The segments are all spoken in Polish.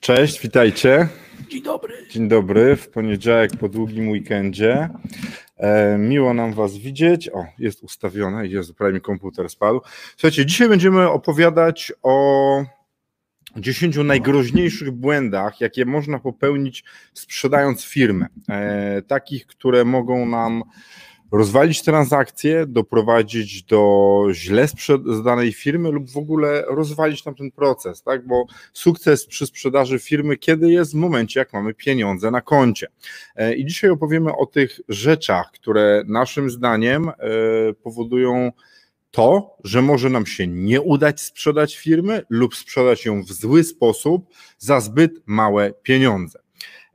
Cześć, witajcie. Dzień dobry. Dzień dobry, w poniedziałek po długim weekendzie. E, miło nam Was widzieć. O, jest ustawione, jest prawie mi komputer spadł. Słuchajcie, dzisiaj będziemy opowiadać o 10 najgroźniejszych błędach, jakie można popełnić sprzedając firmę. E, takich, które mogą nam rozwalić transakcję, doprowadzić do źle sprzedanej firmy lub w ogóle rozwalić tam ten proces, tak? Bo sukces przy sprzedaży firmy kiedy jest? W momencie, jak mamy pieniądze na koncie. E, I dzisiaj opowiemy o tych rzeczach, które naszym zdaniem e, powodują to, że może nam się nie udać sprzedać firmy lub sprzedać ją w zły sposób za zbyt małe pieniądze.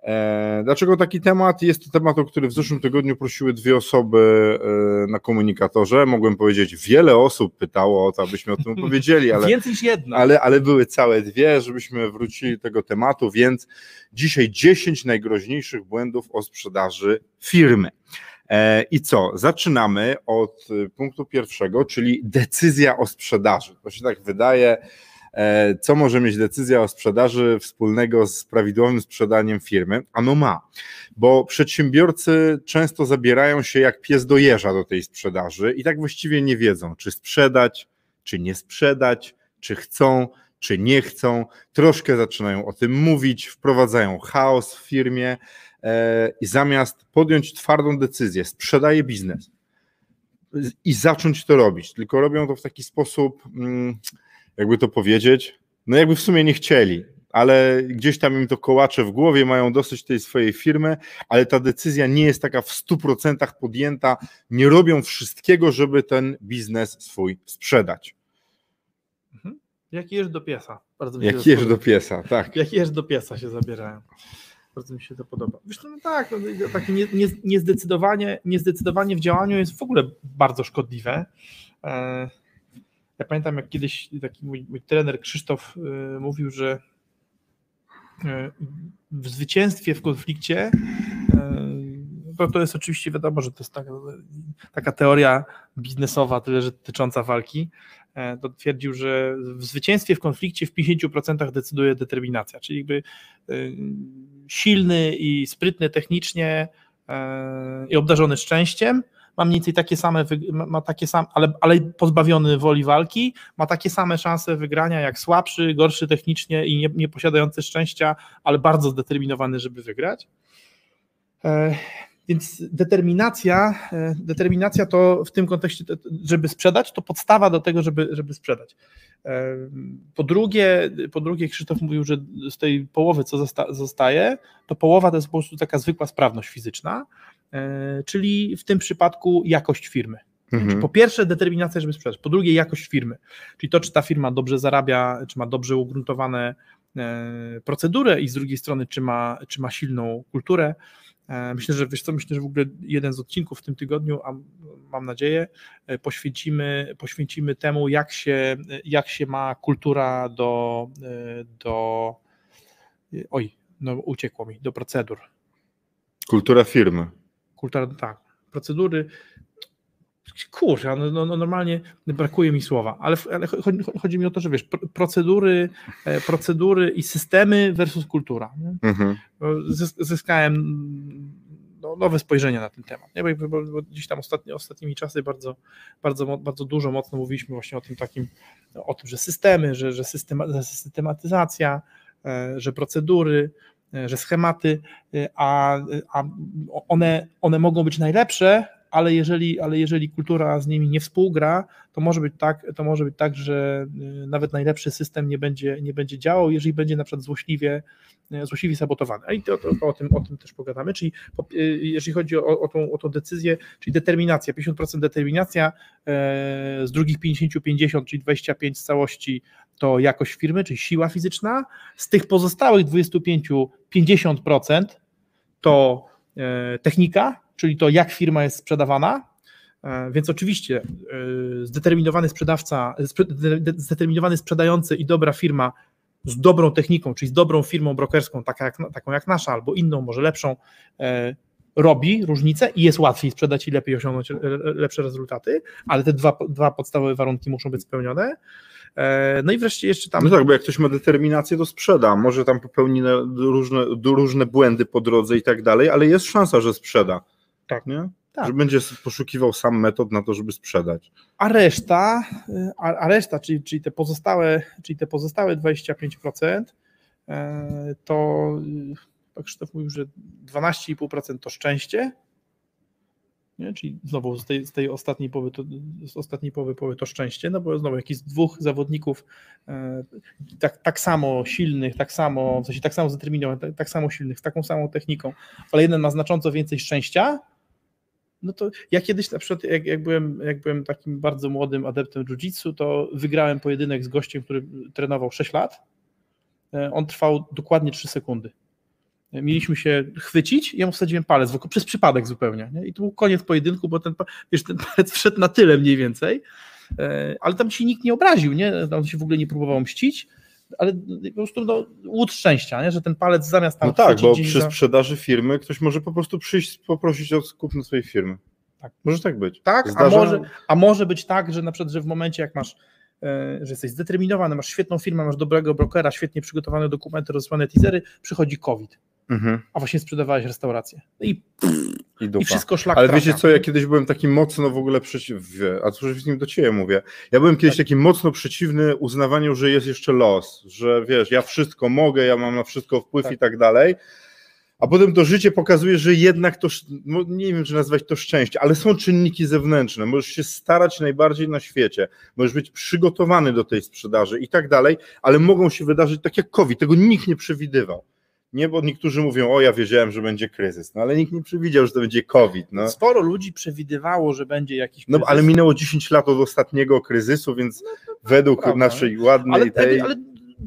E, dlaczego taki temat? Jest to temat, o który w zeszłym tygodniu prosiły dwie osoby e, na komunikatorze. Mogłem powiedzieć, wiele osób pytało o to, abyśmy o tym opowiedzieli, ale, Więcej niż jedna. ale, ale były całe dwie, żebyśmy wrócili do tego tematu, więc dzisiaj 10 najgroźniejszych błędów o sprzedaży firmy. E, I co? Zaczynamy od punktu pierwszego, czyli decyzja o sprzedaży. To się tak wydaje, co może mieć decyzja o sprzedaży wspólnego z prawidłowym sprzedaniem firmy? Ano ma, bo przedsiębiorcy często zabierają się jak pies do jeża do tej sprzedaży i tak właściwie nie wiedzą, czy sprzedać, czy nie sprzedać, czy chcą, czy nie chcą. Troszkę zaczynają o tym mówić, wprowadzają chaos w firmie e, i zamiast podjąć twardą decyzję, sprzedaje biznes i zacząć to robić, tylko robią to w taki sposób. Hmm, jakby to powiedzieć, no jakby w sumie nie chcieli, ale gdzieś tam im to kołacze w głowie, mają dosyć tej swojej firmy, ale ta decyzja nie jest taka w 100% podjęta, nie robią wszystkiego, żeby ten biznes swój sprzedać. Mhm. Jak jesz do piesa. Bardzo mi Jak jesz do piesa, tak. Jak jesz do piesa się zabierają. Bardzo mi się to podoba. Wiesz, no tak, no, takie nie, nie, niezdecydowanie, niezdecydowanie w działaniu jest w ogóle bardzo szkodliwe. E, ja pamiętam, jak kiedyś taki mój, mój trener Krzysztof y, mówił, że y, w zwycięstwie w konflikcie to, y, to jest oczywiście wiadomo, że to jest taka, taka teoria biznesowa, tyle że dotycząca walki. E, to twierdził, że w zwycięstwie w konflikcie w 50% decyduje determinacja, czyli jakby silny i sprytny technicznie e, i obdarzony szczęściem, ma mniej więcej takie same, ma takie same, ale, ale pozbawiony woli walki, ma takie same szanse wygrania jak słabszy, gorszy technicznie i nie, nie posiadający szczęścia, ale bardzo zdeterminowany, żeby wygrać. E, więc determinacja, e, determinacja to w tym kontekście, żeby sprzedać, to podstawa do tego, żeby, żeby sprzedać. E, po drugie, po drugie, Krzysztof mówił, że z tej połowy, co zosta zostaje, to połowa to jest po prostu taka zwykła sprawność fizyczna, czyli w tym przypadku jakość firmy. Mhm. Po pierwsze, determinacja, żeby sprzedać. Po drugie, jakość firmy. Czyli to, czy ta firma dobrze zarabia, czy ma dobrze ugruntowane e, procedury i z drugiej strony, czy ma, czy ma silną kulturę. E, myślę, że wiesz co, myślę, że w ogóle jeden z odcinków w tym tygodniu, a mam nadzieję, poświęcimy, poświęcimy temu, jak się, jak się ma kultura do, do oj, no uciekło mi, do procedur. Kultura firmy kultura, tak, procedury. Kurczę, no, no, no, normalnie brakuje mi słowa, ale, ale chodzi, chodzi, mi o to, że wiesz, procedury, e, procedury i systemy versus kultura. Mhm. Zyskałem no, nowe spojrzenie na ten temat. Nie? Bo, bo, bo dziś tam ostatni, ostatnimi czasy bardzo, bardzo, bardzo dużo, mocno mówiliśmy właśnie o tym takim, o tym, że systemy, że, że, systema, systematyzacja, e, że procedury, że schematy, e, a, a one, one mogą być najlepsze, ale jeżeli, ale jeżeli kultura z nimi nie współgra, to może być tak, to może być tak, że y, nawet najlepszy system nie będzie, nie będzie działał, jeżeli będzie na przykład złośliwie, y, złośliwie sabotowany. I to, to, to o, tym, o tym też pogadamy, czyli y, jeżeli chodzi o, o, tą, o tą decyzję, czyli determinacja, 50% determinacja, e, z drugich 50-50, czyli 25 z całości to jakość firmy, czyli siła fizyczna, z tych pozostałych 25 50% to e, technika, czyli to jak firma jest sprzedawana. E, więc oczywiście e, zdeterminowany sprzedawca, zdeterminowany sprzedający i dobra firma z dobrą techniką, czyli z dobrą firmą brokerską, taka jak, taką jak nasza, albo inną, może lepszą, robi różnicę i jest łatwiej sprzedać i lepiej osiągnąć lepsze rezultaty, ale te dwa, dwa podstawowe warunki muszą być spełnione. E, no i wreszcie jeszcze tam. No tak, bo jak ktoś ma determinację, to sprzeda. Może tam popełni różne, różne błędy po drodze i tak dalej, ale jest szansa, że sprzeda. Tak. Nie? Tak. Że będzie poszukiwał sam metod na to, żeby sprzedać. A reszta, a, a reszta, czyli, czyli, te pozostałe, czyli te pozostałe 25%, e, to tak Krzysztof mówił, że 12,5% to szczęście, nie? Czyli znowu z tej, z tej ostatniej połowy to, z ostatniej połowy, połowy to szczęście, no bo znowu jakiś dwóch zawodników e, tak, tak samo silnych, tak samo, w sensie tak samo zdeterminowanych, tak, tak samo silnych, z taką samą techniką, ale jeden ma znacząco więcej szczęścia, no to ja kiedyś na przykład, jak, jak, byłem, jak byłem takim bardzo młodym adeptem jiu-jitsu, to wygrałem pojedynek z gościem, który trenował 6 lat. E, on trwał dokładnie 3 sekundy mieliśmy się chwycić, ja mu wsadziłem palec w przez przypadek zupełnie. Nie? I to był koniec pojedynku, bo ten, wiesz, ten palec wszedł na tyle mniej więcej, e, ale tam się nikt nie obraził, nie? on się w ogóle nie próbował mścić, ale po prostu no, łód szczęścia, nie? że ten palec zamiast tam No tak, bo przy za... sprzedaży firmy ktoś może po prostu przyjść, poprosić o kupno swojej firmy. Tak. Może tak być. Tak, Zdarza... a, może, a może być tak, że na przykład, że w momencie jak masz e, że jesteś zdeterminowany, masz świetną firmę, masz dobrego brokera, świetnie przygotowane dokumenty, rozsłane teasery, przychodzi COVID mhm. a właśnie sprzedawałeś restaurację. No I, I, I, wszystko szlak Ale trafia. wiecie co, ja kiedyś byłem taki mocno w ogóle przeciwny, a przede wszystkim do ciebie mówię, ja byłem kiedyś tak. taki mocno przeciwny uznawaniu, że jest jeszcze los, że wiesz, ja wszystko mogę, ja mam na wszystko wpływ tak. i tak dalej, a potem to życie pokazuje, że jednak to, no nie wiem, czy nazwać to szczęście, ale są czynniki zewnętrzne. Możesz się starać najbardziej na świecie, możesz być przygotowany do tej sprzedaży i tak dalej, ale mogą się wydarzyć tak jak COVID, tego nikt nie przewidywał. Nie, bo niektórzy mówią, o ja wiedziałem, że będzie kryzys, no ale nikt nie przewidział, że to będzie COVID. No. Sporo ludzi przewidywało, że będzie jakiś kryzys. No ale minęło 10 lat od ostatniego kryzysu, więc no, według prawda. naszej ładnej ale, tej... Ale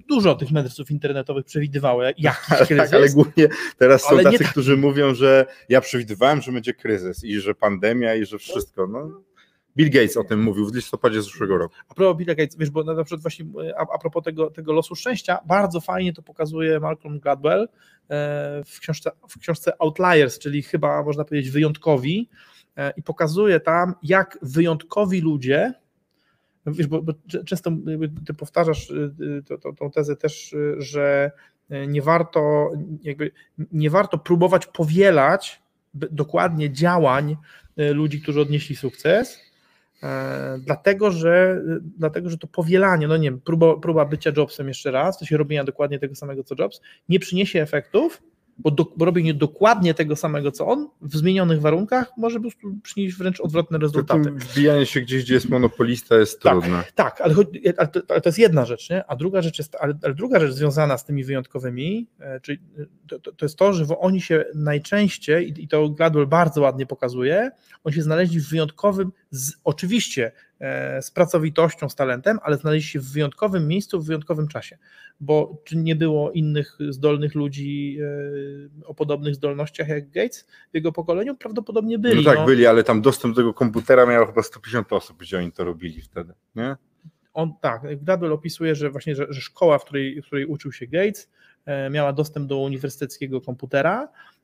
dużo tych mędrców internetowych przewidywało jakiś tak, kryzys. Tak, ale głównie teraz są ale tacy, którzy mówią, że ja przewidywałem, że będzie kryzys i że pandemia i że wszystko. No. Bill Gates o tym mówił w listopadzie zeszłego roku. A propos Bill Gates, wiesz, bo na przykład właśnie a, a propos tego, tego losu szczęścia, bardzo fajnie to pokazuje Malcolm Gladwell e, w książce, w książce Outliers, czyli chyba można powiedzieć wyjątkowi e, i pokazuje tam, jak wyjątkowi ludzie, wiesz, bo, bo często ty powtarzasz y, y, tą tezę też, y, że nie warto, jakby, nie warto próbować powielać dokładnie działań ludzi, którzy odnieśli sukces, E, dlatego że, dlatego, że to powielanie, no nie wiem, próba, próba bycia Jobsem jeszcze raz, to się robienia dokładnie tego samego co Jobs, nie przyniesie efektów, bo, do, bo robienie dokładnie tego samego co on, w zmienionych warunkach, może po prostu przynieść wręcz odwrotne rezultaty. To wbijanie się gdzieś, gdzie jest monopolista jest tak, trudne. Tak, ale, ale, to, ale, to, jest jedna rzecz, nie? a druga rzecz jest, ale, ale druga rzecz związana z tymi wyjątkowymi, e, czyli to, to, jest to, że oni się najczęściej, i, to Gladwell bardzo ładnie pokazuje, oni się znaleźli w wyjątkowym, z, oczywiście E, z pracowitością, z talentem, ale znaleźli się w wyjątkowym miejscu, w wyjątkowym czasie, bo czy nie było innych zdolnych ludzi e, o podobnych zdolnościach jak Gates w jego pokoleniu? Prawdopodobnie byli. No tak, no. byli, ale tam dostęp do tego komputera miało chyba 150 osób, gdzie oni to robili wtedy, nie? On tak, Gladwell opisuje, że właśnie, że, że szkoła, w której, w której uczył się Gates, e, miała dostęp do uniwersyteckiego komputera, E,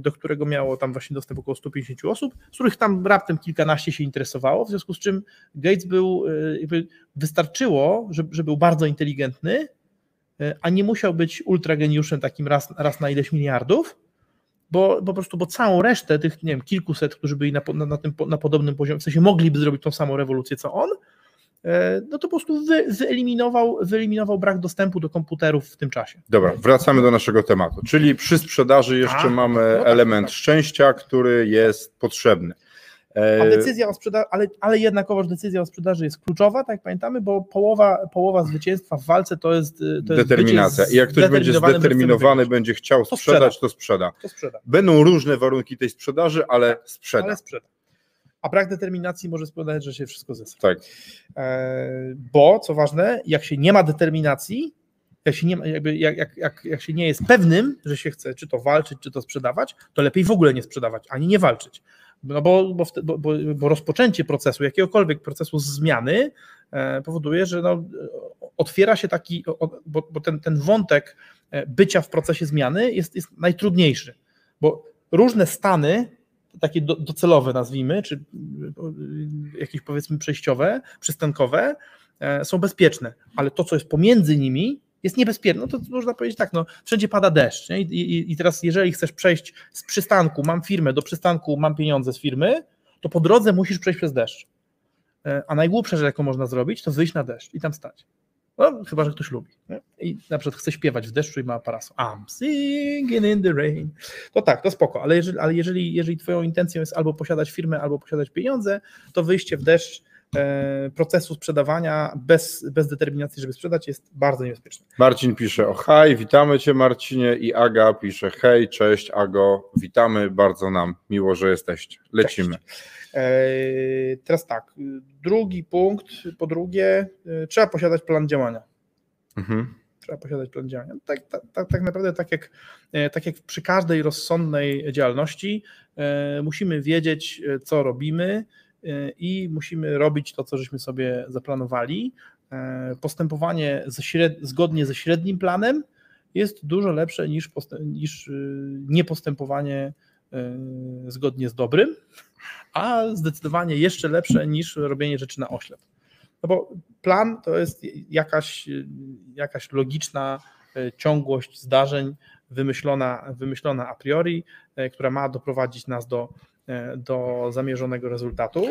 do którego miało tam właśnie dostęp około 150 osób, z których tam raptem kilkanaście się interesowało, w związku z czym Gates był, e, wystarczyło, że, że był bardzo inteligentny, e, a nie musiał być ultrageniuszem takim raz, raz na ileś miliardów, bo po prostu, bo całą resztę tych, nie wiem, kilkuset, którzy byli na, na, na, tym, na podobnym poziomie, w sensie mogliby zrobić tą samą rewolucję, co on, E, no to po prostu wy, wyeliminował, wyeliminował brak dostępu do komputerów w tym czasie. Dobra, wracamy do naszego tematu, czyli przy sprzedaży jeszcze A, mamy no tak, element tak. szczęścia, który jest potrzebny. A decyzja o sprzedaży, ale, ale jednakowoż decyzja o sprzedaży jest kluczowa, tak pamiętamy, bo połowa, połowa zwycięstwa w walce to jest, to jest determinacja. I jak ktoś będzie zdeterminowany, będzie chciał To sprzedać, sprzeda. to sprzeda. to sprzeda. Będą różne warunki tej sprzedaży, ale sprzeda. Ale sprzeda. A brak determinacji może spowodować, że się wszystko zesra. Tak. E, Bo, co ważne, jak się nie ma determinacji, jak się nie, jakby, jak, jak, jak, jak się nie jest pewnym, że się chce czy to walczyć, czy to sprzedawać, to lepiej w ogóle nie sprzedawać, ani nie walczyć. No bo, bo, bo, bo, rozpoczęcie procesu, jakiegokolwiek procesu zmiany e, powoduje, że no, otwiera się taki, o- bo, bo ten, ten wątek e, bycia w procesie zmiany jest, jest najtrudniejszy, bo różne stany, takie do, docelowe nazwijmy, czy jakieś powiedzmy przejściowe, przystankowe, e, są bezpieczne, ale to, co jest pomiędzy nimi, jest niebezpieczne. No to można powiedzieć tak, no, wszędzie pada deszcz. Nie? I, i, I teraz, jeżeli chcesz przejść z przystanku, mam firmę, do przystanku, mam pieniądze z firmy, to po drodze musisz przejść przez deszcz. E, A najgłupsze rzecz, jaką można zrobić, to wyjść na deszcz i tam stać. No, chyba, że ktoś lubi. Nie? I na przykład chce śpiewać w deszczu i ma parasol. I'm singing in the rain. To tak, to spoko, ale jeżeli, ale jeżeli, jeżeli twoją intencją jest albo posiadać firmę, albo posiadać pieniądze, to wyjście w deszcz e, procesu sprzedawania bez, bez determinacji, żeby sprzedać jest bardzo niebezpieczne. Marcin pisze o hej, witamy Cię Marcinie i Aga pisze hej, cześć Ago, witamy, bardzo nam miło, że jesteście. Lecimy. E, teraz tak, drugi punkt, po drugie, e, trzeba posiadać plan działania. Mhm. Trzeba posiadać plan działania. Tak, tak, tak, naprawdę, tak jak, e, tak jak przy każdej rozsądnej działalności, e, musimy wiedzieć, e, co robimy e, i musimy robić to, co żeśmy sobie zaplanowali. E, Postępowanie ze śred, zgodnie ze średnim planem jest dużo lepsze niż, postę- niż e, niepostępowanie e, zgodnie z dobrym, a zdecydowanie jeszcze lepsze niż robienie rzeczy na oślep. No bo plan to jest jakaś, jakaś logiczna e, ciągłość zdarzeń wymyślona, wymyślona a priori, e, która ma doprowadzić nas do, e, do zamierzonego rezultatu.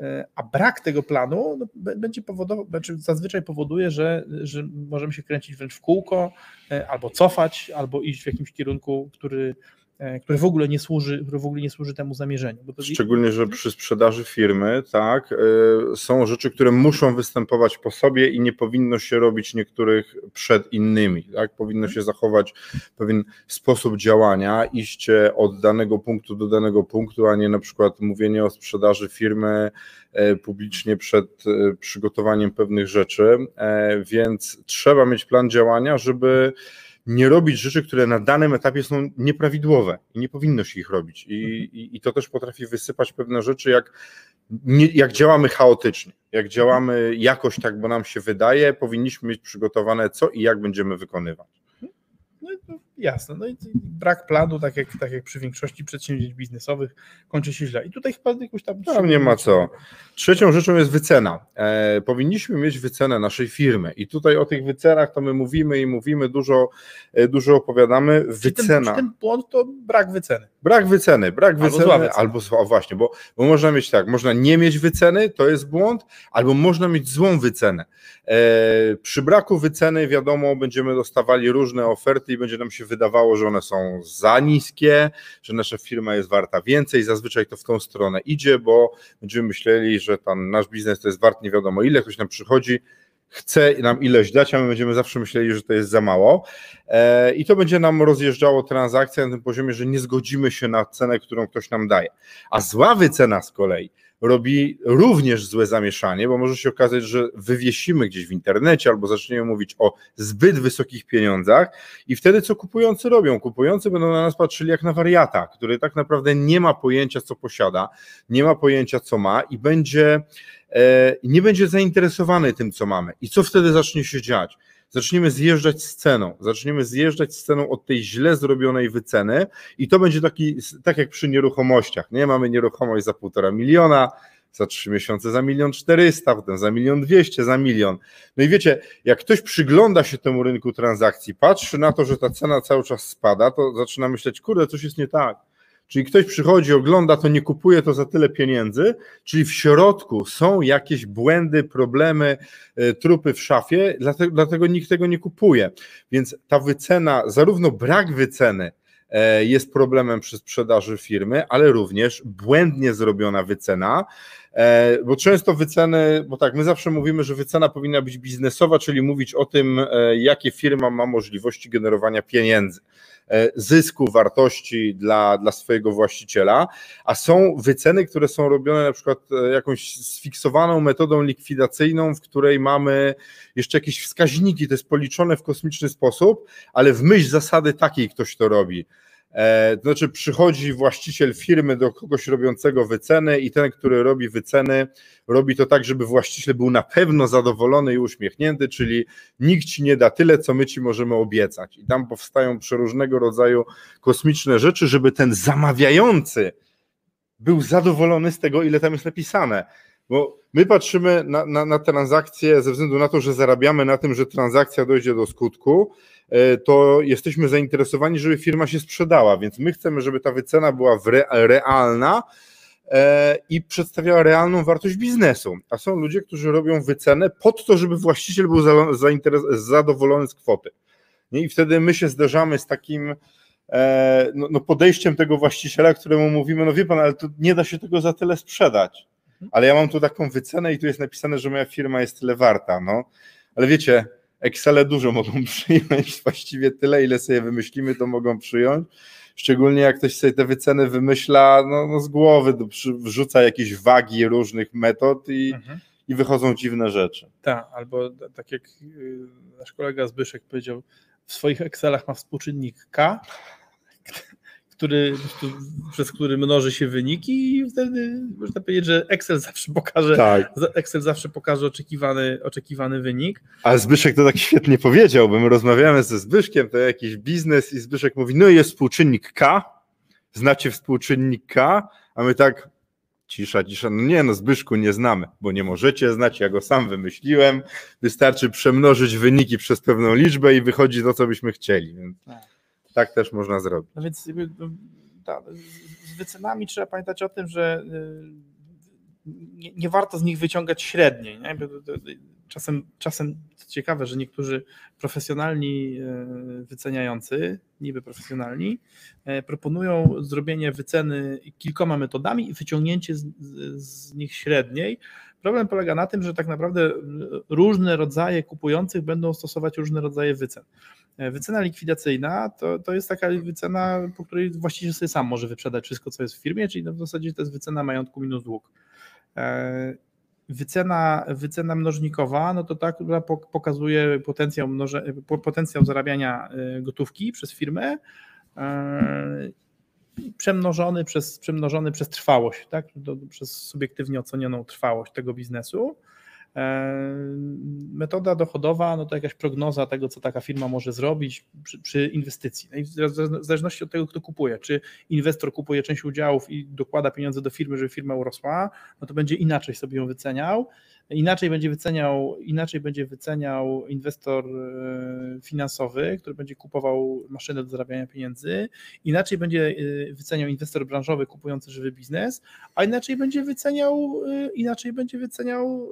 E, A brak tego planu no, będzie powodował, znaczy zazwyczaj powoduje, że, że możemy się kręcić wręcz w kółko, e, albo cofać, albo iść w jakimś kierunku, który, e, który w ogóle nie służy, który w ogóle nie służy temu zamierzeniu. To Szczególnie, że przy sprzedaży firmy, tak, y, są rzeczy, które muszą występować po sobie i nie powinno się robić niektórych przed innymi, tak, powinno się zachować pewien sposób działania, iście od danego punktu do danego punktu, a nie na przykład mówienie o sprzedaży firmy e, publicznie przed e, przygotowaniem pewnych rzeczy, e, więc trzeba mieć plan działania, żeby nie robić rzeczy, które na danym etapie są nieprawidłowe i nie powinno się ich robić. I, i, i to też potrafi wysypać pewne rzeczy, jak, nie, jak działamy chaotycznie, jak działamy jakoś tak, bo nam się wydaje, powinniśmy mieć przygotowane co i jak będziemy wykonywać. No, jasne. No i brak planu, tak jak, tak jak przy większości przedsięwzięć biznesowych, kończy się źle. I tutaj chyba jakoś tam. Tam nie ma co. Trzecią rzeczą jest wycena. E, powinniśmy mieć wycenę naszej firmy i tutaj o tych wycenach to my mówimy i mówimy, dużo, e, dużo opowiadamy. Czy ten, Wycena. czy ten błąd to brak wyceny. Brak wyceny, brak Albo wyceny, zła wycena. albo zła, właśnie, bo, bo można mieć tak, można nie mieć wyceny, to jest błąd, albo można mieć złą wycenę. E, przy braku wyceny, wiadomo, będziemy dostawali różne oferty i będzie nam się wydawało, że one są za niskie, że nasza firma jest warta więcej, zazwyczaj to w tą stronę idzie, bo będziemy myśleli, że nasz biznes to jest wart nie wiadomo ile, ktoś nam przychodzi, chce nam ileś dać, a my będziemy zawsze myśleli, że to jest za mało. E, I to będzie nam rozjeżdżało transakcje na tym poziomie, że nie zgodzimy się na cenę, którą ktoś nam daje. A zła wycena z kolei robi również złe zamieszanie, bo może się okazać, że wywiesimy gdzieś w internecie albo zaczniemy mówić o zbyt wysokich pieniądzach i wtedy co kupujący robią? Kupujący będą na nas patrzyli jak na wariata, który tak naprawdę nie ma pojęcia, co posiada, nie ma pojęcia, co ma i będzie e, nie będzie zainteresowany tym, co mamy. I co wtedy zacznie się dziać? Zaczniemy zjeżdżać z ceną, zaczniemy zjeżdżać z ceną od tej źle zrobionej wyceny i to będzie taki, tak jak przy nieruchomościach, nie? Mamy nieruchomość za półtora miliona, za trzy miesiące za milion czterysta, potem za milion dwieście, za milion. No i wiecie, jak ktoś przygląda się temu rynku transakcji, patrzy na to, że ta cena cały czas spada, to zaczyna myśleć, kurde, coś jest nie tak. Czyli ktoś przychodzi, ogląda to, nie kupuje to za tyle pieniędzy, czyli w środku są jakieś błędy, problemy, e, trupy w szafie, dlatego, dlatego nikt tego nie kupuje. Więc ta wycena, zarówno brak wyceny, e, jest problemem przy sprzedaży firmy, ale również błędnie zrobiona wycena, e, bo często wyceny, bo tak, my zawsze mówimy, że wycena powinna być biznesowa, czyli mówić o tym, jakie firma ma możliwości generowania pieniędzy. E, zysku, wartości dla, dla swojego właściciela, a są wyceny, które są robione na przykład e, jakąś sfiksowaną metodą likwidacyjną, w której mamy jeszcze jakieś wskaźniki, to jest policzone w kosmiczny sposób, ale w myśl zasady takiej ktoś to robi. E, to znaczy, przychodzi właściciel firmy do kogoś robiącego wyceny, i ten, który robi wyceny, robi to tak, żeby właściciel był na pewno zadowolony i uśmiechnięty, czyli nikt ci nie da tyle, co my ci możemy obiecać. I tam powstają przeróżnego rodzaju kosmiczne rzeczy, żeby ten zamawiający był zadowolony z tego, ile tam jest napisane. Bo my patrzymy na, na, na transakcję ze względu na to, że zarabiamy na tym, że transakcja dojdzie do skutku, to jesteśmy zainteresowani, żeby firma się sprzedała, więc my chcemy, żeby ta wycena była realna e, i przedstawiała realną wartość biznesu. A są ludzie, którzy robią wycenę pod to, żeby właściciel był zadowolony z kwoty. I wtedy my się zderzamy z takim e, no, no podejściem tego właściciela, któremu mówimy, no wie pan, ale to nie da się tego za tyle sprzedać ale ja mam tu taką wycenę i tu jest napisane, że moja firma jest tyle warta, no. Ale wiecie, Excele dużo mogą przyjąć, właściwie tyle, ile sobie wymyślimy, to mogą przyjąć. Szczególnie jak ktoś sobie te wyceny wymyśla no, no z głowy, wrzuca jakieś wagi różnych metod i, mhm. i wychodzą dziwne rzeczy. Tak, albo tak jak y, nasz kolega Zbyszek powiedział, w swoich Excelach ma współczynnik K, który, przez który mnoży się wyniki i wtedy można powiedzieć, że Excel zawsze pokaże, tak. Excel zawsze pokaże oczekiwany, oczekiwany wynik. A Zbyszek to tak świetnie powiedział, bo my rozmawiamy ze Zbyszkiem, to jakiś biznes i Zbyszek mówi, no jest współczynnik K, znacie współczynnik K, a my tak cisza, cisza, no nie no Zbyszku nie znamy, bo nie możecie znać, ja go sam wymyśliłem, wystarczy przemnożyć wyniki przez pewną liczbę i wychodzi to, co byśmy chcieli, więc... Tak też można zrobić. No więc no, z wycenami trzeba pamiętać o tym, że y, nie, nie warto z nich wyciągać średniej. Nie? Czasem, czasem ciekawe, że niektórzy profesjonalni y, wyceniający, niby profesjonalni, y, proponują zrobienie wyceny kilkoma metodami i wyciągnięcie z, z nich średniej, Problem polega na tym, że tak naprawdę różne rodzaje kupujących będą stosować różne rodzaje wycen. E, wycena likwidacyjna to, to jest taka wycena, po której właściciel sobie sam może wyprzedać wszystko, co jest w firmie, czyli w zasadzie to jest wycena majątku minus dług. E, wycena, wycena mnożnikowa, no to ta, która pokazuje potencjał, mnoże, potencjał zarabiania e, gotówki przez firmę przemnożony przez, przemnożony przez trwałość, tak? przez subiektywnie ocenioną trwałość tego biznesu. E, metoda dochodowa, no to jakaś prognoza tego, co taka firma może zrobić przy, przy inwestycji. No w zależności od tego, kto kupuje. Czy inwestor kupuje część udziałów i dokłada pieniądze do firmy, żeby firma urosła, no to będzie inaczej sobie ją wyceniał. Inaczej będzie wyceniał, inaczej będzie wyceniał inwestor e, finansowy, który będzie kupował maszynę do zarabiania pieniędzy, inaczej będzie e, wyceniał inwestor branżowy kupujący żywy biznes, a inaczej będzie wyceniał, inaczej będzie wyceniał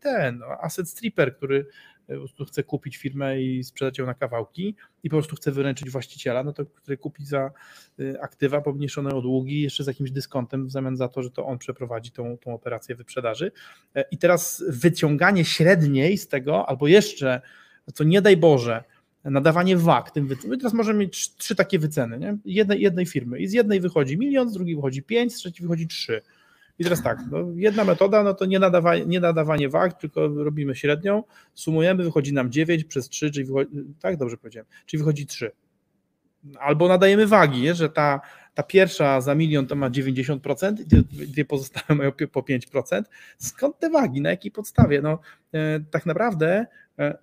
ten no, asset stripper, który po prostu chce kupić firmę i sprzedać ją na kawałki i po prostu chce wyręczyć właściciela, no to który kupi za y, aktywa pomniejszone o długi jeszcze z jakimś dyskontem w zamian za to, że to on przeprowadzi tą, tą operację wyprzedaży. E, I teraz wyciąganie średniej z tego, albo jeszcze, co nie daj Boże, nadawanie wag tym wycenom. Teraz możemy mieć trzy takie wyceny, nie? Jednej, jednej firmy i z jednej wychodzi milion, z drugiej wychodzi pięć, z trzeciej wychodzi trzy. I teraz tak, no jedna metoda no to nie nadawanie, nie nadawanie wag, tylko robimy średnią, sumujemy, wychodzi nam 9 przez 3, czyli wychodzi, tak dobrze powiedziałem, czyli wychodzi 3. Albo nadajemy wagi, że ta, ta pierwsza za milion to ma 90%, i dwie pozostałe mają po 5%. Skąd te wagi? Na jakiej podstawie? No, e, tak naprawdę e,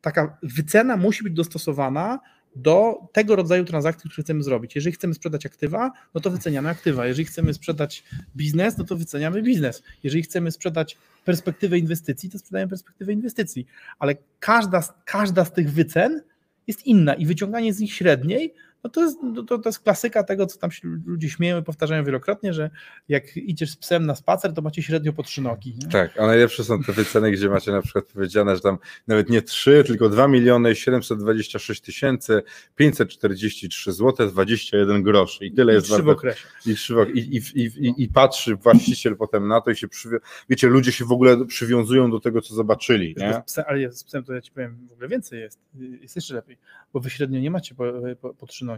taka wycena musi być dostosowana do tego rodzaju transakcji, które chcemy zrobić. Jeżeli chcemy sprzedać aktywa, no to wyceniamy aktywa. Jeżeli chcemy sprzedać biznes, no to wyceniamy biznes. Jeżeli chcemy sprzedać perspektywę inwestycji, to sprzedajemy perspektywę inwestycji. Ale każda, każda z tych wycen jest inna i wyciąganie z nich średniej No to, jest, no to, to jest klasyka tego, co tam się ludzie śmieją i powtarzają wielokrotnie, że jak idziesz z psem na spacer, to macie średnio po trzy nogi. Nie? Tak, a najlepsze są te wyceny, gdzie macie na przykład powiedziane, że tam nawet nie 3, tylko 2 miliony 726 tysięcy 543 zł 21 groszy i tyle I jest trzy okresie. I, trzy wok- i, i, i, i, I patrzy właściciel potem na to i się przywią... Wiecie, ludzie się w ogóle przywiązują do tego, co zobaczyli, nie? Psem, ale z psem to ja ci powiem, w ogóle więcej jest. Jest jeszcze lepiej, bo wy średnio nie macie po, po, po trzy nogi.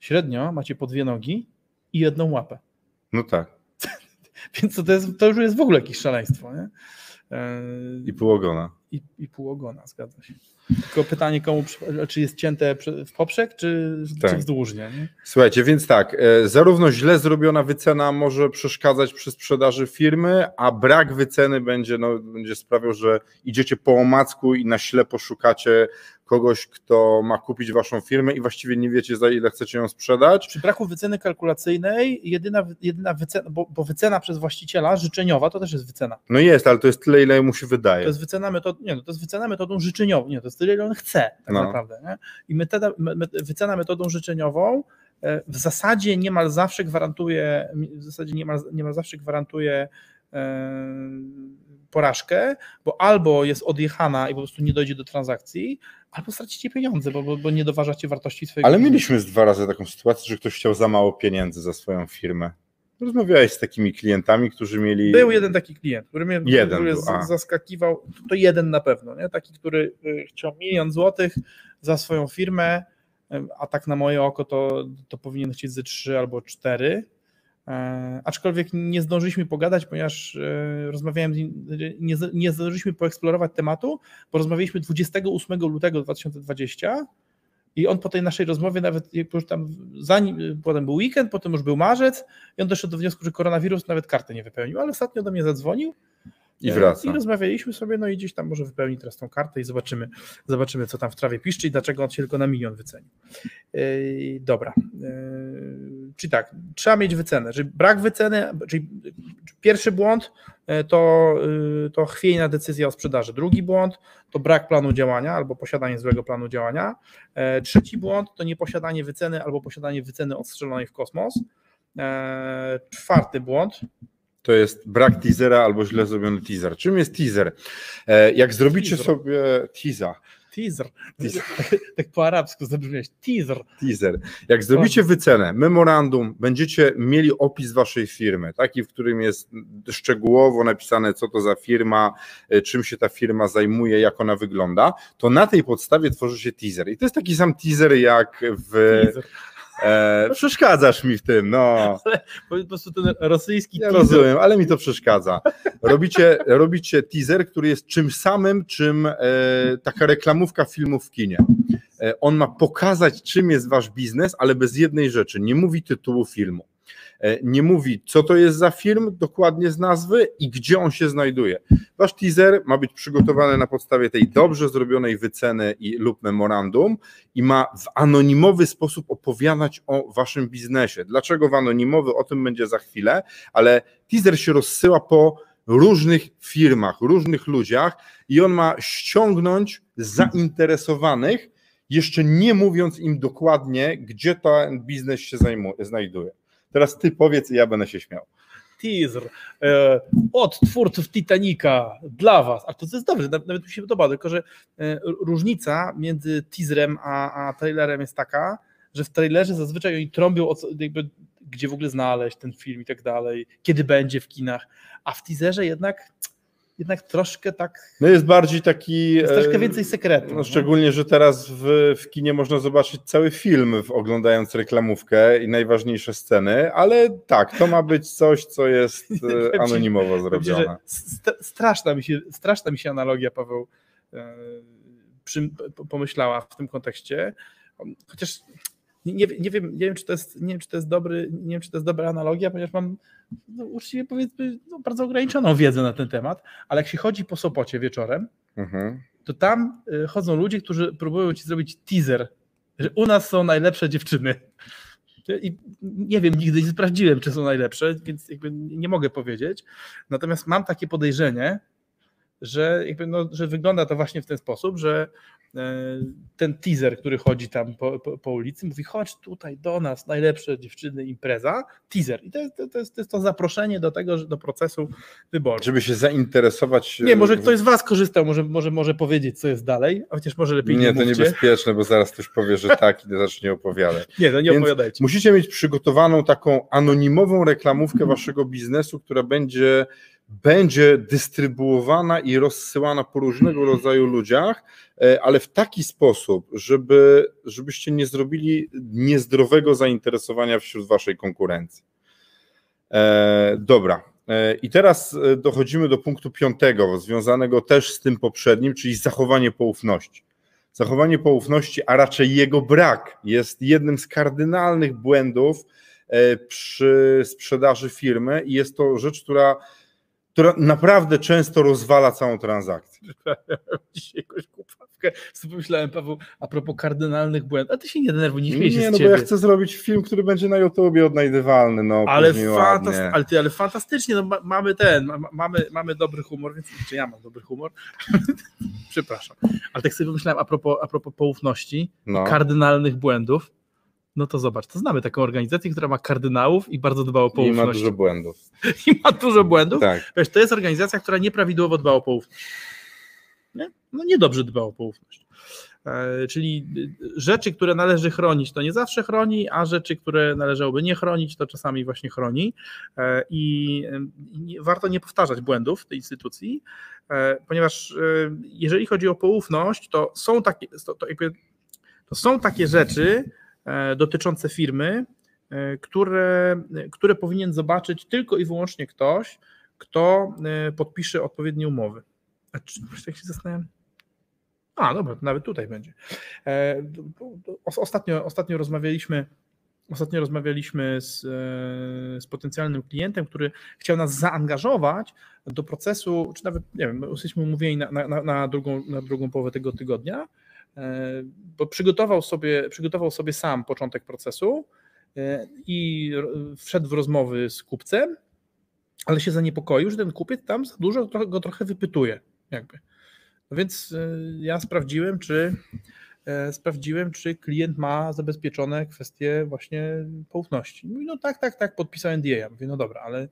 Średnio macie po dwie nogi i jedną łapę. No tak. Więc to, to, jest, to już jest w ogóle jakieś szaleństwo. Nie? Eee, I pół ogona. I, i pół ogona, zgadza się. Tylko pytanie, komu, czy jest cięte w poprzek, czy, Tak. czy wzdłużnie. Nie? Słuchajcie, więc tak, e, zarówno źle zrobiona wycena może przeszkadzać przy sprzedaży firmy, a brak wyceny będzie, no, będzie sprawiał, że idziecie po omacku i na ślepo szukacie kogoś, kto ma kupić waszą firmę i właściwie nie wiecie, za ile chcecie ją sprzedać. Przy braku wyceny kalkulacyjnej, jedyna, jedyna wycena, bo, bo wycena przez właściciela życzeniowa to też jest wycena. No jest, ale to jest tyle, ile mu się To wydaje. jest wycena metodą, nie, no, to jest wycena metodą życzeniową, nie, to jest tyle, ile on chce tak No. naprawdę. Nie? I metoda, me, me- wycena metodą życzeniową e, w zasadzie niemal zawsze gwarantuje, w zasadzie niemal, niemal zawsze gwarantuje e, porażkę, bo albo jest odjechana i po prostu nie dojdzie do transakcji, albo stracicie pieniądze, bo, bo, bo nie doważacie wartości swojego Ale mieliśmy z dwa razy taką sytuację, że ktoś chciał za mało pieniędzy za swoją firmę. Rozmawiałeś z takimi klientami, którzy mieli. Był jeden taki klient, który mnie Jeden który był, zaskakiwał, to jeden na pewno, nie? taki, który y, chciał milion złotych za swoją firmę, y, a tak na moje oko to, to powinien chcieć ze trzy albo cztery. E, Aczkolwiek nie zdążyliśmy pogadać, ponieważ e, rozmawiałem, z nim, nie, nie zdążyliśmy poeksplorować tematu, bo rozmawialiśmy 28 lutego 2020 i on po tej naszej rozmowie nawet jak już tam zanim, potem był weekend, potem już był marzec i on doszedł do wniosku, że koronawirus nawet kartę nie wypełnił, ale ostatnio do mnie zadzwonił I wraca. i rozmawialiśmy sobie, no i gdzieś tam może wypełni teraz tą kartę i zobaczymy, zobaczymy co tam w trawie piszczy i dlaczego on się tylko na milion wycenił. Yy, dobra. Yy, czyli tak, trzeba mieć wycenę. Czyli brak wyceny, czyli pierwszy błąd to, yy, to chwiejna decyzja o sprzedaży. Drugi błąd to brak planu działania albo posiadanie złego planu działania. Yy, trzeci błąd to nieposiadanie wyceny albo posiadanie wyceny odstrzelonej w kosmos. Czwarty błąd To jest brak teasera albo źle zrobiony teaser. Czym jest teaser? E, Jak zrobicie Teaser. sobie teaser, Teaser. Teaser. tak po arabsku zabrzmiałeś. Teaser. teaser. Jak zrobicie wycenę, memorandum, będziecie mieli opis waszej firmy, taki, w którym jest szczegółowo napisane, co to za firma, e, czym się ta firma zajmuje, jak ona wygląda, to na tej podstawie tworzy się teaser. I to jest taki sam teaser jak w. teaser. E, przeszkadzasz mi w tym, no. Po po prostu ten rosyjski Ja teaser. rozumiem, ale mi to przeszkadza. Robicie, robicie teaser, który jest czymś samym, czym e, taka reklamówka filmu w kinie. E, on ma pokazać, czym jest wasz biznes, ale bez jednej rzeczy. Nie mówi tytułu filmu. E, nie mówi, co to jest za film, dokładnie z nazwy i gdzie on się znajduje. Wasz teaser ma być przygotowany na podstawie tej dobrze zrobionej wyceny i, lub memorandum i ma w anonimowy sposób opowiadać o waszym biznesie. Dlaczego w anonimowy? O tym będzie za chwilę, ale teaser się rozsyła po różnych firmach, różnych ludziach i on ma ściągnąć zainteresowanych, jeszcze nie mówiąc im dokładnie, gdzie ten biznes się zajmu- znajduje. Teraz ty powiedz i ja będę się śmiał. Teaser. E, od twórców Titanica dla was. A to, jest nawet nawet mi się podoba, tylko że e, różnica między teaserem a, a trailerem jest taka, że w trailerze zazwyczaj oni trąbią, o co, jakby, gdzie w ogóle znaleźć ten film i tak dalej, kiedy będzie w kinach, a w teaserze jednak, jednak troszkę tak, No jest bardziej taki. jest troszkę e, więcej sekretu. No, nie? szczególnie, że teraz w, w kinie można zobaczyć cały film, oglądając reklamówkę i najważniejsze sceny, ale tak, to ma być coś, co jest e, anonimowo zrobione. st- straszna, mi się, straszna mi się analogia, Paweł, e, pomyślała w tym kontekście. Chociaż nie, nie, wiem, nie, wiem, czy to jest, nie wiem, czy to jest dobry, nie wiem, czy to jest dobra analogia, ponieważ mam no, uczciwie powiedzmy no, bardzo ograniczoną wiedzę na ten temat, ale jak się chodzi po Sopocie wieczorem, Mhm. to tam y, chodzą ludzie, którzy próbują ci zrobić teaser, że u nas są najlepsze dziewczyny. I nie wiem, nigdy nie sprawdziłem, czy są najlepsze, więc jakby nie mogę powiedzieć. Natomiast mam takie podejrzenie, że, jakby no, że wygląda to właśnie w ten sposób, że e, ten teaser, który chodzi tam po, po, po, ulicy, mówi chodź tutaj do nas, najlepsze dziewczyny, impreza, teaser. I to jest to, jest, to, jest to zaproszenie do tego, do procesu wyboru. Żeby się zainteresować. Nie, może ktoś z was korzystał, może, może, może powiedzieć, co jest dalej, a chociaż może lepiej nie Nie, to mówcie. niebezpieczne, bo zaraz ktoś powie, że tak i zacznie opowiadać. Nie, no nie Więc opowiadajcie. Musicie mieć przygotowaną taką anonimową reklamówkę waszego biznesu, która będzie będzie dystrybuowana i rozsyłana po różnego rodzaju ludziach, e, ale w taki sposób, żeby, żebyście nie zrobili niezdrowego zainteresowania wśród waszej konkurencji. E, dobra. E, I teraz dochodzimy do punktu piątego, związanego też z tym poprzednim, czyli zachowanie poufności. Zachowanie poufności, a raczej jego brak, jest jednym z kardynalnych błędów przy sprzedaży firmy i jest to rzecz, która która naprawdę często rozwala całą transakcję. Dzisiaj jakąś kupawkę. Sobie pomyślałem, Paweł, a propos kardynalnych błędów, a ty się nie denerwuj, nie śmiej się Nie, no ciebie. bo ja chcę zrobić film, który będzie na YouTubie odnajdywalny, no ale, fantast ale, ty, ale fantastycznie, no, ma, mamy ten, ma, mamy, mamy dobry humor, więc czy ja mam dobry humor? Przepraszam. Ale tak sobie pomyślałem a propos, a propos poufności, no. kardynalnych błędów, no to zobacz, to znamy taką organizację, która ma kardynałów i bardzo dba o poufność. I ma dużo błędów. I ma dużo błędów. Tak. Wiesz, to jest organizacja, która nieprawidłowo dba o poufność. Nie? No niedobrze dba o poufność. E, czyli rzeczy, które należy chronić, to nie zawsze chroni, a rzeczy, które należałoby nie chronić, to czasami właśnie chroni. E, I warto nie powtarzać błędów tej instytucji, e, ponieważ jeżeli chodzi o poufność, to są takie, to, to, to są takie rzeczy, dotyczące firmy, e, które, które powinien zobaczyć tylko i wyłącznie ktoś, kto e, podpisze odpowiednie umowy. A czy tak się zastanawiam? A, dobra, nawet tutaj będzie. Ostatnio, ostatnio rozmawialiśmy. Ostatnio rozmawialiśmy z, z potencjalnym klientem, który chciał nas zaangażować do procesu, czy nawet, nie wiem, jesteśmy umówieni na, na, na, drugą, na drugą połowę tego tygodnia E, bo przygotował sobie, przygotował sobie sam początek procesu e, i wszedł w rozmowy z kupcem, ale się zaniepokoił, że ten kupiec tam za dużo go trochę wypytuje. Jakby. No więc e, ja sprawdziłem, czy sprawdziłem, czy klient ma zabezpieczone kwestie właśnie poufności. Mówi, no tak, tak, tak, podpisał NDA. Ja mówię, no dobra, ale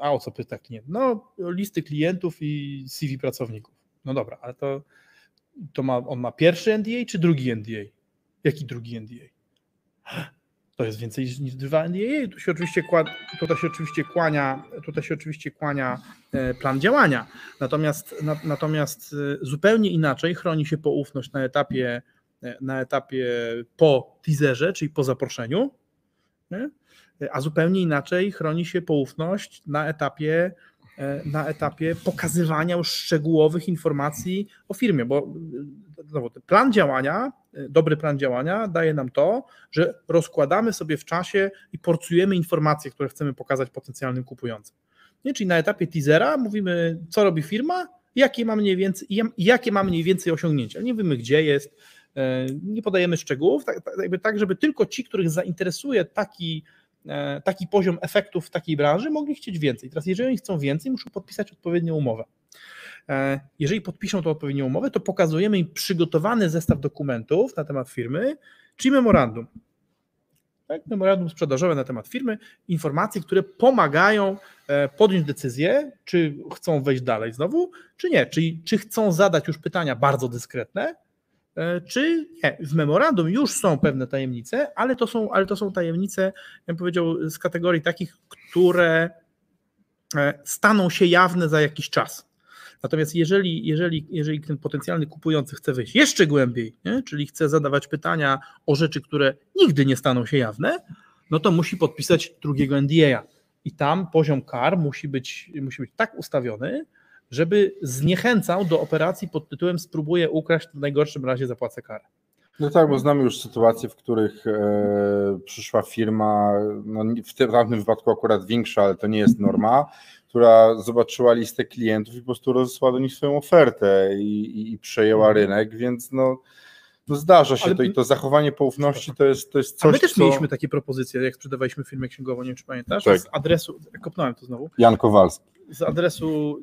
a o co pyta klient? No listy klientów i CV pracowników. No dobra, ale to to ma, on ma pierwszy NDA czy drugi NDA? Jaki drugi NDA? To jest więcej niż dwa NDA. Tu się oczywiście, tutaj się oczywiście kłania, tutaj się oczywiście kłania e, plan działania. Natomiast, natomiast e, zupełnie inaczej chroni się poufność na etapie, e, na etapie po teaserze, czyli po zaproszeniu, nie? a zupełnie inaczej chroni się poufność na etapie na etapie pokazywania już szczegółowych informacji o firmie, bo znowu, plan działania, e, dobry plan działania daje nam to, że rozkładamy sobie w czasie i porcujemy informacje, które chcemy pokazać potencjalnym kupującym. Nie? Czyli na etapie teasera mówimy, co robi firma, jakie ma mniej więcej, jakie ma mniej więcej osiągnięcia. Nie wiemy, gdzie jest, e, nie podajemy szczegółów, tak, tak, tak, żeby tylko ci, których zainteresuje taki E, taki poziom efektów w takiej branży, mogli chcieć więcej. Teraz, jeżeli oni chcą więcej, muszą podpisać odpowiednią umowę. E, jeżeli podpiszą tą odpowiednią umowę, to pokazujemy im przygotowany zestaw dokumentów na temat firmy, czyli memorandum. Tak? Memorandum sprzedażowe na temat firmy, informacje, które pomagają e, podjąć decyzję, czy chcą wejść dalej znowu, czy nie. Czyli czy chcą zadać już pytania bardzo dyskretne, E, czy nie. W memorandum już są pewne tajemnice, ale to są, ale to są tajemnice, bym powiedział, z kategorii takich, które e, staną się jawne za jakiś czas. Natomiast jeżeli, jeżeli, jeżeli ten potencjalny kupujący chce wejść jeszcze głębiej, nie? czyli chce zadawać pytania o rzeczy, które nigdy nie staną się jawne, no to musi podpisać drugiego NDA. I tam poziom kar musi być, musi być tak ustawiony, żeby zniechęcał do operacji pod tytułem spróbuję ukraść, to w najgorszym razie zapłacę karę. No tak, bo znamy już sytuacje, w których e, przyszła firma, no w tym tamtym wypadku akurat większa, ale to nie jest norma, która zobaczyła listę klientów i po prostu rozesłała do nich swoją ofertę i, i, i przejęła mhm. rynek, więc no, no zdarza się ale... to i to zachowanie poufności to jest, to jest coś, A my też co... mieliśmy takie propozycje, jak sprzedawaliśmy firmę księgową, nie wiem czy pamiętasz, tak. z adresu, kopnąłem to znowu. Jan Kowalski. Z adresu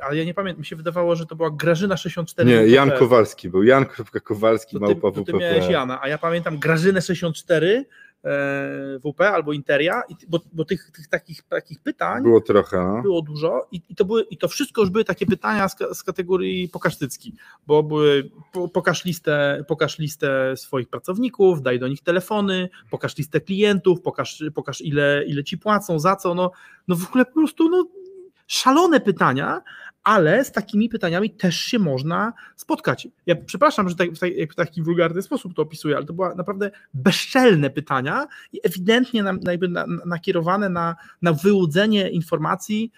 ale ja nie pamiętam, mi się wydawało, że to była Grażyna 64. Nie, WP. Jan Kowalski był. Jan Kowalski, to ty, małpa to ty miałeś Jana, a ja pamiętam Grażynę 64 e, WP albo Interia, bo, bo tych, tych takich, takich pytań Było trochę, no. było dużo i, i, to były, i to wszystko już były takie pytania z, z kategorii pokaż cycki, bo były po, pokaż, listę, pokaż listę swoich pracowników, daj do nich telefony, pokaż listę klientów, pokaż, pokaż ile, ile ci płacą, za co, no, no w ogóle po prostu no, szalone pytania, ale z takimi pytaniami też się można spotkać. Ja przepraszam, że tak, w tak- taki wulgarny sposób to opisuję, ale to były naprawdę bezczelne pytania i ewidentnie na, na, jakby na, nakierowane na, na wyłudzenie informacji,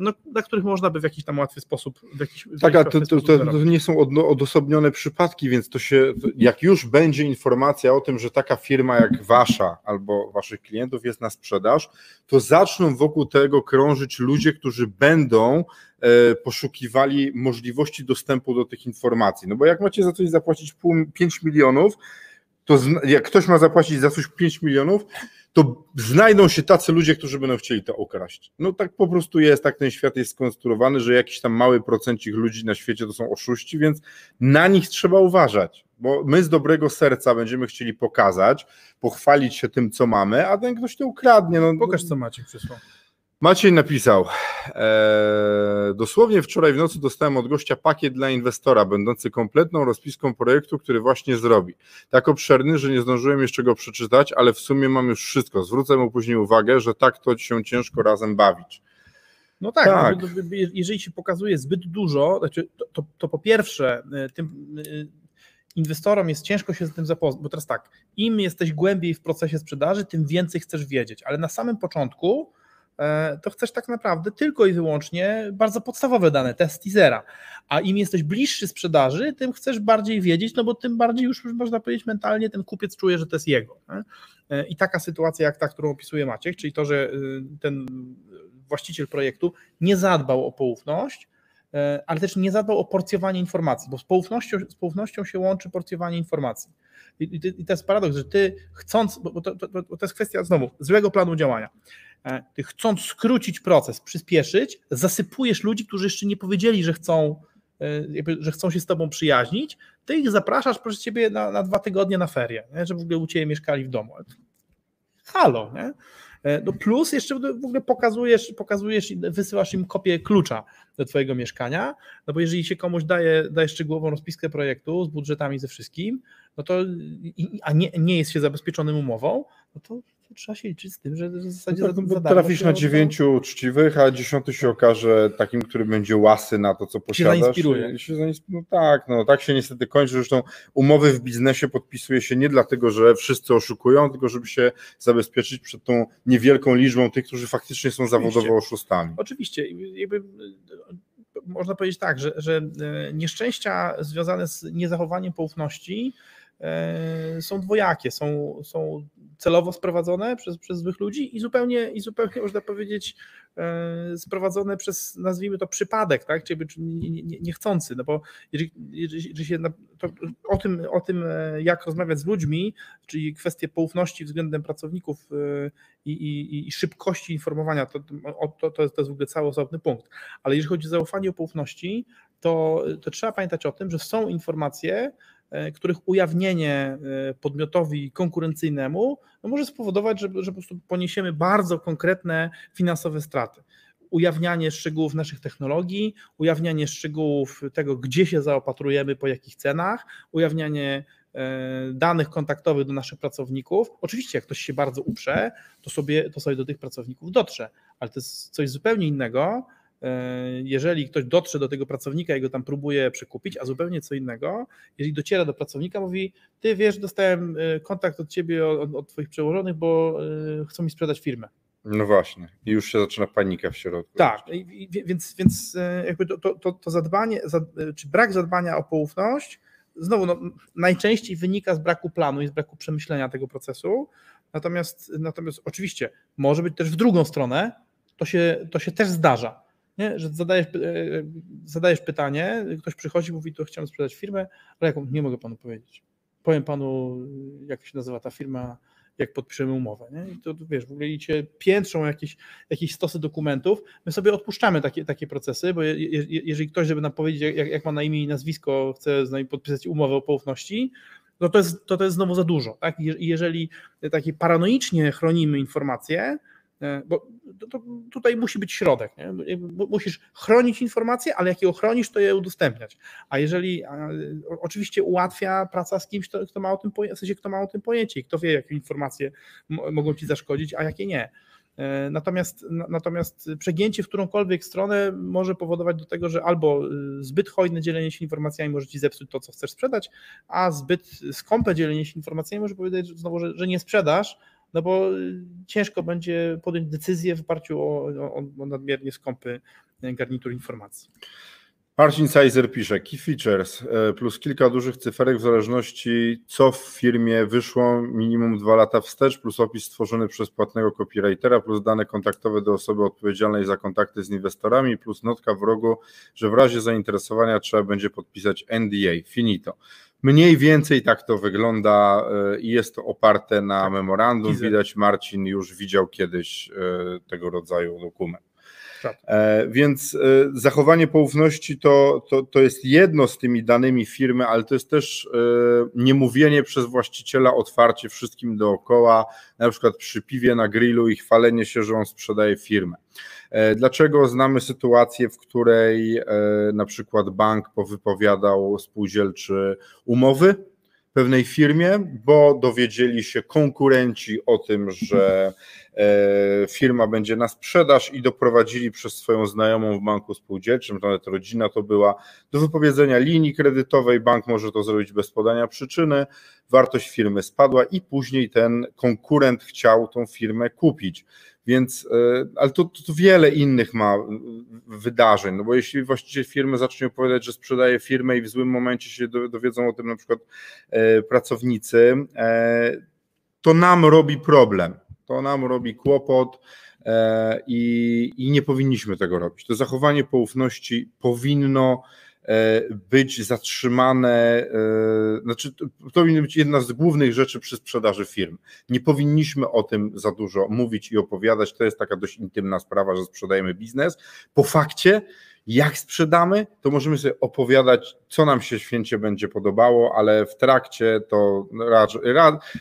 no, na których można by w jakiś tam łatwy sposób. W jakiś, w Tak, a to, to, to, nie są odno- odosobnione przypadki, więc to się, jak już będzie informacja o tym, że taka firma jak wasza albo waszych klientów jest na sprzedaż, to zaczną wokół tego krążyć ludzie, którzy będą e, poszukiwali możliwości dostępu do tych informacji. No bo jak macie za coś zapłacić pół, 5 milionów, to jak ktoś ma zapłacić za coś 5 milionów, to znajdą się tacy ludzie, którzy będą chcieli to ukraść. No tak po prostu jest, tak ten świat jest skonstruowany, że jakiś tam mały procencik ludzi na świecie to są oszuści, więc na nich trzeba uważać, bo my z dobrego serca będziemy chcieli pokazać, pochwalić się tym, co mamy, a ten ktoś to ukradnie. No, Pokaż, co Maciek przysłał. Maciej napisał, e, dosłownie wczoraj w nocy dostałem od gościa pakiet dla inwestora, będący kompletną rozpiską projektu, który właśnie zrobi. Tak obszerny, że nie zdążyłem jeszcze go przeczytać, ale w sumie mam już wszystko. Zwrócę mu później uwagę, że tak to się ciężko razem bawić. No tak, Tak. No, bo- jeżeli się pokazuje zbyt dużo, znaczy to, to, to po pierwsze, y, tym y, inwestorom jest ciężko się z tym zapoznać, bo teraz tak, im jesteś głębiej w procesie sprzedaży, tym więcej chcesz wiedzieć, ale na samym początku e, to chcesz tak naprawdę tylko i wyłącznie bardzo podstawowe dane, test teasera, a im jesteś bliższy sprzedaży, tym chcesz bardziej wiedzieć, no bo tym bardziej już można powiedzieć mentalnie ten kupiec czuje, że to jest jego. E, I taka sytuacja jak ta, którą opisuje Maciek, czyli to, że y, ten właściciel projektu nie zadbał o poufność, e, ale też nie zadbał o porcjowanie informacji, bo z poufnością, z poufnością się łączy porcjowanie informacji. I, to jest paradoks, że ty chcąc, bo to, to, to jest kwestia znowu złego planu działania, e, ty chcąc skrócić proces, przyspieszyć, zasypujesz ludzi, którzy jeszcze nie powiedzieli, że chcą, e, jakby, że chcą się z tobą przyjaźnić, ty ich zapraszasz proszę ciebie na, na dwa tygodnie na ferie, nie? żeby w ogóle u ciebie mieszkali w domu. Halo, nie? E, No plus jeszcze w ogóle pokazujesz, pokazujesz, i wysyłasz im kopię klucza do twojego mieszkania, no bo jeżeli się komuś daje, daje szczegółową rozpiskę projektu z budżetami ze wszystkim, no to, a nie, nie jest się zabezpieczonym umową, no to trzeba się liczyć z tym, że w zasadzie No, za, bo za darmo trafisz się na dziewięciu uczciwych, a dziesiąty się okaże takim, który będzie łasy na to, co posiadasz. zainspiruje. I Się zains- no tak, no tak się niestety kończy. Zresztą umowy w biznesie podpisuje się nie dlatego, że wszyscy oszukują, tylko żeby się zabezpieczyć przed tą niewielką liczbą tych, którzy faktycznie są zawodowo oszustami. Oczywiście, jakby, można powiedzieć tak, że, że e, nieszczęścia związane z niezachowaniem poufności e, są dwojakie, są, są celowo sprowadzone przez, przez złych ludzi i zupełnie, i zupełnie można powiedzieć e, sprowadzone przez, nazwijmy to, przypadek, tak? Czyli czy nie- nie- nie- niechcący, no bo jeżeli, jeżeli, się o, tym, o tym, e, jak rozmawiać z ludźmi, czyli kwestie poufności względem pracowników e, i, i, i szybkości informowania, to, to, to, jest, to jest w ogóle cały osobny punkt. Ale jeżeli chodzi o zaufanie o poufności, to, to trzeba pamiętać o tym, że są informacje, których ujawnienie e, podmiotowi konkurencyjnemu no może spowodować, że, że po prostu poniesiemy bardzo konkretne finansowe straty. Ujawnianie szczegółów naszych technologii, ujawnianie szczegółów tego, gdzie się zaopatrujemy, po jakich cenach, ujawnianie e, danych kontaktowych do naszych pracowników. Oczywiście, jak ktoś się bardzo uprze, to sobie, to sobie do tych pracowników dotrze, ale to jest coś zupełnie innego, e, jeżeli ktoś dotrze do tego pracownika i go tam próbuje przekupić, a zupełnie co innego, jeżeli dociera do pracownika, mówi, ty wiesz, dostałem e, kontakt od ciebie, od, od twoich przełożonych, bo e, chcą mi sprzedać firmę. No właśnie. I już się zaczyna panika w środku. Tak, i, więc, więc e, jakby to, to, to, zadbanie, za, czy brak zadbania o poufność, znowu no, najczęściej wynika z braku planu i z braku przemyślenia tego procesu. Natomiast, natomiast oczywiście może być też w drugą stronę, to się, to się też zdarza. Nie? Że zadajesz, py- e, zadajesz pytanie, ktoś przychodzi, mówi, to chciałem sprzedać firmę, ale jaką nie mogę panu powiedzieć. Powiem panu, jak się nazywa ta firma, jak podpiszemy umowę. Nie? I to wiesz, w ogóle idzie piętrzą jakieś, jakieś stosy dokumentów. My sobie odpuszczamy takie, takie procesy, bo je, je, jeżeli ktoś, żeby nam powiedzieć, jak, jak ma na imię i nazwisko, chce z nami podpisać umowę o poufności, no to jest, to, to jest znowu za dużo. Tak? Jeżeli takie paranoicznie chronimy informacje, E, bo to, to tutaj musi być środek. Nie? Musisz chronić informacje, ale jak je ochronisz, to je udostępniać. A jeżeli oczywiście ułatwia praca z kimś, kto, kto ma o tym w sensie, kto ma o tym pojęcie i kto wie, jakie informacje mogą ci zaszkodzić, a jakie nie. E, natomiast, natomiast przegięcie w którąkolwiek stronę może powodować do tego, że albo y, zbyt hojne dzielenie się informacjami może ci zepsuć to, co chcesz sprzedać, a zbyt skąpe dzielenie się informacjami może powiedzieć znowu, że, że nie sprzedasz, no bo ciężko będzie podjąć decyzję w oparciu o, o, o nadmiernie skąpy garnitur informacji. Marcin Sizer pisze, key features e, plus kilka dużych cyferek w zależności co w firmie wyszło minimum dwa lata wstecz, plus opis stworzony przez płatnego copywritera, plus dane kontaktowe do osoby odpowiedzialnej za kontakty z inwestorami, plus notka w rogu, że w razie zainteresowania trzeba będzie podpisać NDA, finito. Mniej więcej tak to wygląda e, i jest to oparte na tak. memorandum. Widać, Marcin już widział kiedyś e, tego rodzaju dokument. E, więc zachowanie poufności to, to, to jest jedno z tymi danymi firmy, ale to jest też niemówienie przez właściciela otwarcie wszystkim dookoła, na przykład przy piwie na grillu i chwalenie się, że on sprzedaje firmę. E, dlaczego znamy sytuację, w której e, na przykład bank powypowiadał spółdzielczy umowy pewnej firmie, bo dowiedzieli się konkurenci o tym, że e, firma będzie na sprzedaż i doprowadzili przez swoją znajomą w banku spółdzielczym, nawet rodzina to była, do wypowiedzenia linii kredytowej. Bank może to zrobić bez podania przyczyny, wartość firmy spadła i później ten konkurent chciał tą firmę kupić. Więc, e, ale to, to, wiele innych ma wydarzeń, no bo jeśli właściciel firmy zacznie opowiadać, że sprzedaje firmę i w złym momencie się dowiedzą o tym na przykład e, pracownicy, e, to nam robi problem, to nam robi kłopot i, i nie powinniśmy tego robić. To zachowanie poufności powinno być zatrzymane, e, znaczy to powinna być jedna z głównych rzeczy przy sprzedaży firm. Nie powinniśmy o tym za dużo mówić i opowiadać, to jest taka dość intymna sprawa, że sprzedajemy biznes. Po fakcie, jak sprzedamy, to możemy sobie opowiadać, co nam się święcie będzie podobało, ale w trakcie to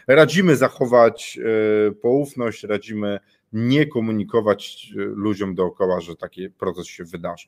radzimy zachować e, poufność, radzimy nie komunikować ludziom dookoła, że taki proces się wydarzy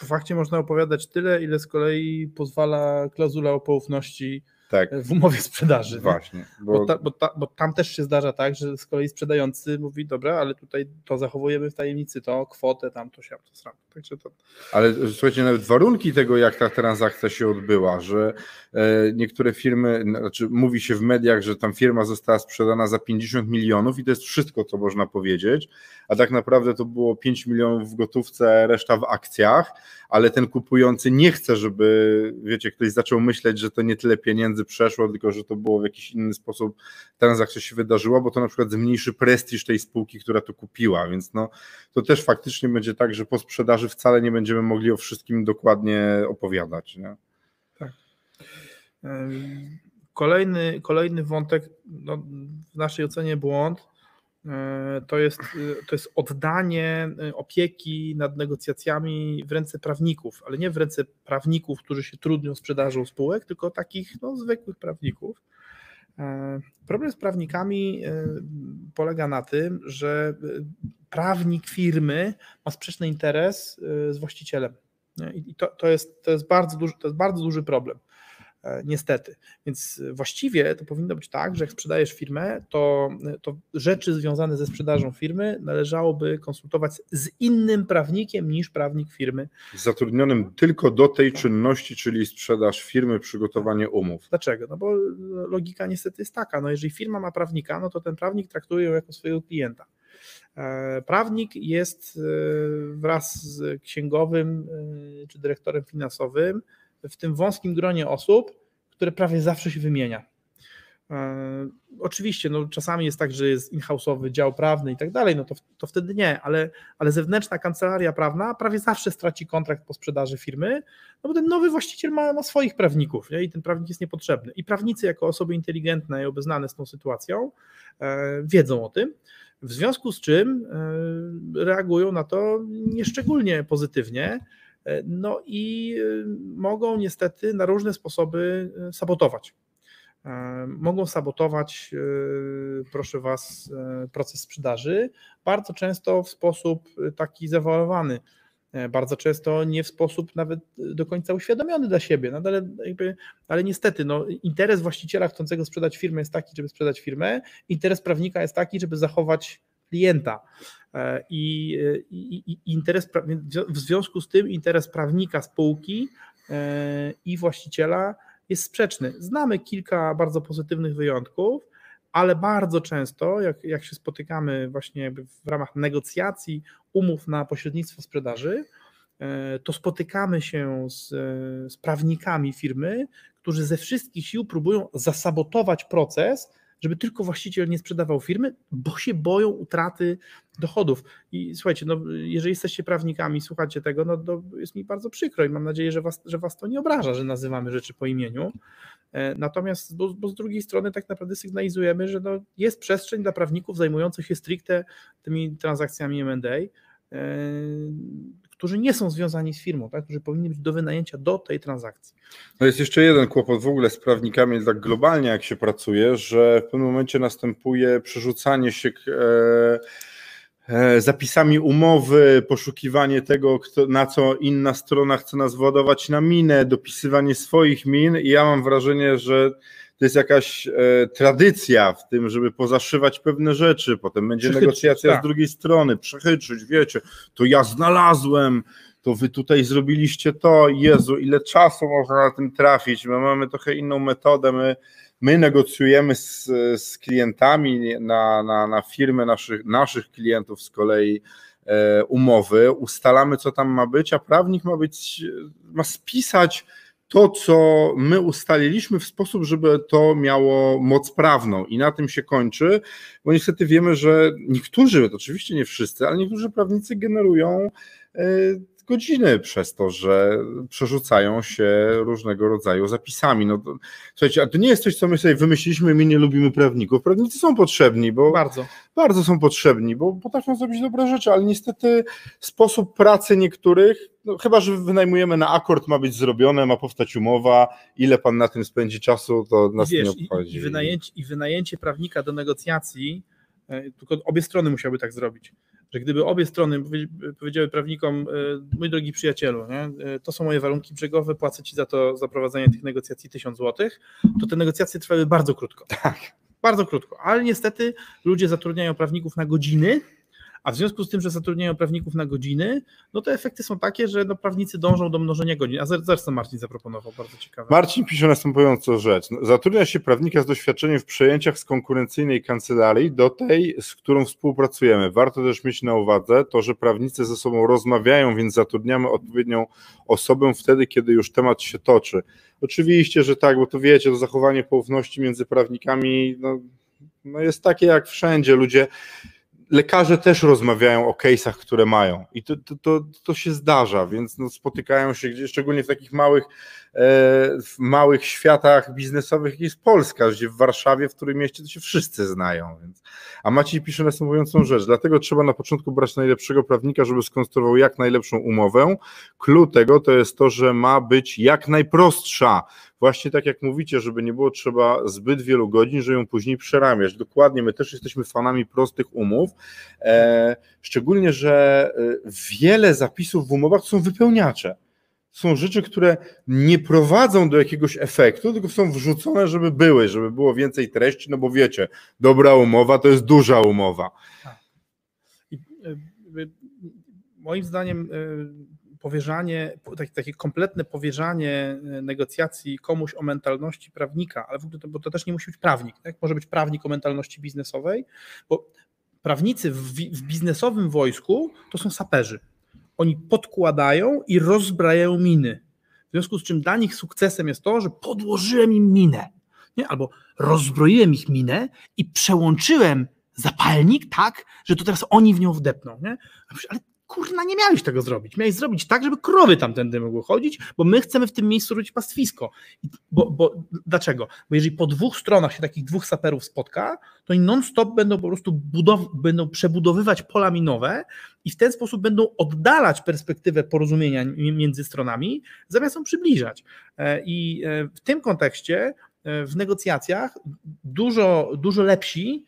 po fakcie można opowiadać tyle, ile z kolei pozwala klauzula o poufności tak. w umowie sprzedaży. Właśnie. Bo... Bo, ta, bo, ta, bo, tam też się zdarza tak, że z kolei sprzedający mówi, dobra, ale tutaj to zachowujemy w tajemnicy, to kwotę, tam to się, to sram. Także to... Ale słuchajcie, nawet warunki tego, jak ta transakcja się odbyła, że e, niektóre firmy, znaczy mówi się w mediach, że tam firma została sprzedana za 50 milionów i to jest wszystko, co można powiedzieć, a tak naprawdę to było 5 milionów w gotówce, reszta w akcjach, ale ten kupujący nie chce, żeby, wiecie, ktoś zaczął myśleć, że to nie tyle pieniędzy przeszło, tylko że to było w jakiś inny sposób transakcja się wydarzyła, bo to na przykład zmniejszy prestiż tej spółki, która to kupiła, więc no, to też faktycznie będzie tak, że po sprzedaży wcale nie będziemy mogli o wszystkim dokładnie opowiadać. Nie? Tak. Kolejny, kolejny wątek, no, w naszej ocenie błąd, to jest, e, to jest oddanie e, opieki nad negocjacjami w ręce prawników, ale nie w ręce prawników, którzy się trudnią sprzedażą spółek, tylko takich no, zwykłych prawników. Problem z prawnikami polega na tym, że prawnik firmy ma sprzeczny interes z właścicielem. I to, to, jest, to, jest bardzo duży, to jest bardzo duży problem. E, niestety. Więc właściwie to powinno być tak, że jak sprzedajesz firmę, to, to rzeczy związane ze sprzedażą firmy należałoby konsultować z innym prawnikiem niż prawnik firmy. Zatrudnionym tylko do tej czynności, czyli sprzedaż firmy, przygotowanie umów. Dlaczego? No bo logika niestety jest taka, no jeżeli firma ma prawnika, no to ten prawnik traktuje ją jako swojego klienta. E, prawnik jest e, wraz z księgowym czy dyrektorem finansowym w tym wąskim gronie osób, które prawie zawsze się wymienia. E, oczywiście, no, czasami jest tak, że jest in-house'owy dział prawny i tak dalej, no to, to wtedy nie, ale, ale zewnętrzna kancelaria prawna prawie zawsze straci kontrakt po sprzedaży firmy, no bo ten nowy właściciel ma, ma swoich prawników nie? i ten prawnik jest niepotrzebny. I prawnicy, jako osoby inteligentne i obeznane z tą sytuacją, e, wiedzą o tym. W związku z czym e, reagują na to nieszczególnie pozytywnie, no i e, mogą niestety na różne sposoby e, sabotować. Mogą sabotować, proszę Was, proces sprzedaży, bardzo często w sposób taki zawalowany, bardzo często nie w sposób nawet do końca uświadomiony dla siebie, no, ale, jakby, ale niestety no, interes właściciela chcącego sprzedać firmę jest taki, żeby sprzedać firmę, interes prawnika jest taki, żeby zachować klienta. I, i, i interes, w związku z tym interes prawnika spółki i właściciela jest sprzeczny. Znamy kilka bardzo pozytywnych wyjątków, ale bardzo często, jak, jak się spotykamy właśnie w ramach negocjacji umów na pośrednictwo sprzedaży, e, to spotykamy się z, z prawnikami firmy, którzy ze wszystkich sił próbują zasabotować proces, żeby tylko właściciel nie sprzedawał firmy, bo się boją utraty dochodów. I słuchajcie, no, jeżeli jesteście prawnikami, słuchacie tego, no to jest mi bardzo przykro i mam nadzieję, że was, że was to nie obraża, że nazywamy rzeczy po imieniu. E, natomiast, bo, bo z drugiej strony tak naprawdę sygnalizujemy, że no, jest przestrzeń dla prawników zajmujących się stricte tymi transakcjami M&A, którzy nie są związani z firmą, tak, którzy powinni być do wynajęcia do tej transakcji. No jest jeszcze jeden kłopot w ogóle z prawnikami, tak globalnie jak się pracuje, że w pewnym momencie następuje przerzucanie się e, e, zapisami umowy, poszukiwanie tego, kto, na co inna strona chce nas władować na minę, dopisywanie swoich min i ja mam wrażenie, że to jest jakaś e, tradycja w tym, żeby pozaszywać pewne rzeczy, potem będzie negocjacja tak. z drugiej strony, przechyczyć, wiecie, to ja znalazłem, to wy tutaj zrobiliście to, Jezu, ile czasu można na tym trafić, my mamy trochę inną metodę, my, my negocjujemy z, z klientami na, na, na firmy naszych, naszych klientów z kolei e, umowy, ustalamy co tam ma być, a prawnik ma być, ma spisać to, co my ustaliliśmy w sposób, żeby to miało moc prawną. I na tym się kończy, bo niestety wiemy, że niektórzy, oczywiście nie wszyscy, ale niektórzy prawnicy generują e, godziny przez to, że przerzucają się różnego rodzaju zapisami. No to, słuchajcie, a to nie jest coś, co my sobie wymyśliliśmy, my nie lubimy prawników. Prawnicy są potrzebni, bo bardzo, bardzo są potrzebni, bo potrafią zrobić dobre rzeczy, ale niestety sposób pracy niektórych, no chyba, że wynajmujemy na akord, ma być zrobione, ma powstać umowa, ile pan na tym spędzi czasu, to nas Wiesz, nie obchodzi. I, i, wynajęcie, I wynajęcie prawnika do negocjacji, e, tylko obie strony musiały tak zrobić że gdyby obie strony powiedziały prawnikom, e, mój drogi przyjacielu, nie, e, to są moje warunki brzegowe, płacę ci za to za prowadzenie tych negocjacji 1000 zł, to te negocjacje trwały bardzo krótko. Tak. Bardzo krótko, ale niestety ludzie zatrudniają prawników na godziny, a w związku z tym, że zatrudniają prawników na godziny, no to efekty są takie, że no, prawnicy dążą do mnożenia godzin. A co Marcin zaproponował, bardzo ciekawe. Marcin pisze następującą rzecz. Zatrudnia się prawnika z doświadczeniem w przejęciach z konkurencyjnej kancelarii do tej, z którą współpracujemy. Warto też mieć na uwadze to, że prawnicy ze sobą rozmawiają, więc zatrudniamy odpowiednią osobę wtedy, kiedy już temat się toczy. Oczywiście, że tak, bo to wiecie, to zachowanie poufności między prawnikami no, no jest takie jak wszędzie. Ludzie lekarze też rozmawiają o case'ach, które mają. I to, to, to, to się zdarza, więc no spotykają się gdzieś, szczególnie w takich małych, w małych światach biznesowych, jak jest Polska, gdzie w Warszawie, w którym mieście to się wszyscy znają. Więc. A Maciej pisze następującą rzecz, dlatego trzeba na początku brać najlepszego prawnika, żeby skonstruował jak najlepszą umowę. Clue tego to jest to, że ma być jak najprostsza, właśnie tak jak mówicie, żeby nie było trzeba zbyt wielu godzin, żeby ją później przeramiać. Dokładnie, my też jesteśmy fanami prostych umów, e, szczególnie, że e, wiele zapisów w umowach są wypełniacze. Są rzeczy, które nie prowadzą do jakiegoś efektu, tylko są wrzucone, żeby były, żeby było więcej treści, no bo wiecie, dobra umowa to jest duża umowa. Tak. Y, moim zdaniem y, powierzanie, takie, takie kompletne powierzanie e, negocjacji komuś o mentalności prawnika, ale w ogóle to, bo to też nie musi być prawnik, tak? może być prawnik o mentalności biznesowej, bo prawnicy w, w biznesowym wojsku to są saperzy. Oni podkładają i rozbrajają miny. W związku z czym dla nich sukcesem jest to, że podłożyłem im minę. nie? albo rozbroiłem ich minę i przełączyłem zapalnik tak, że to teraz oni w nią wdepną. Nie? Ale kurna, nie miałeś tego zrobić. Miałeś zrobić tak, żeby krowy tamtędy mogły chodzić, bo my chcemy w tym miejscu robić pastwisko. Bo, bo, dlaczego? Bo jeżeli po dwóch stronach się takich dwóch saperów spotka, to oni non-stop będą po prostu budow- będą przebudowywać pola minowe i w ten sposób będą oddalać perspektywę porozumienia między stronami, zamiast ją przybliżać. E, I e, w tym kontekście e, w negocjacjach dużo, dużo lepsi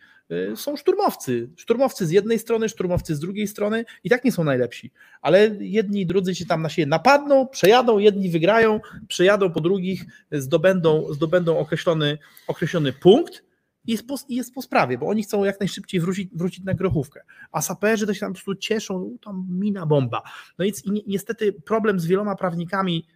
są szturmowcy. Szturmowcy z jednej strony, szturmowcy z drugiej strony i tak nie są najlepsi. Ale jedni i drudzy się tam na siebie napadną, przejadą, jedni wygrają, przejadą po drugich, zdobędą, zdobędą określony, określony punkt i jest, po, i jest po sprawie, bo oni chcą jak najszybciej wrócić, wrócić na grochówkę. A saperzy to się tam po prostu cieszą, tam mina bomba. No i niestety problem z wieloma prawnikami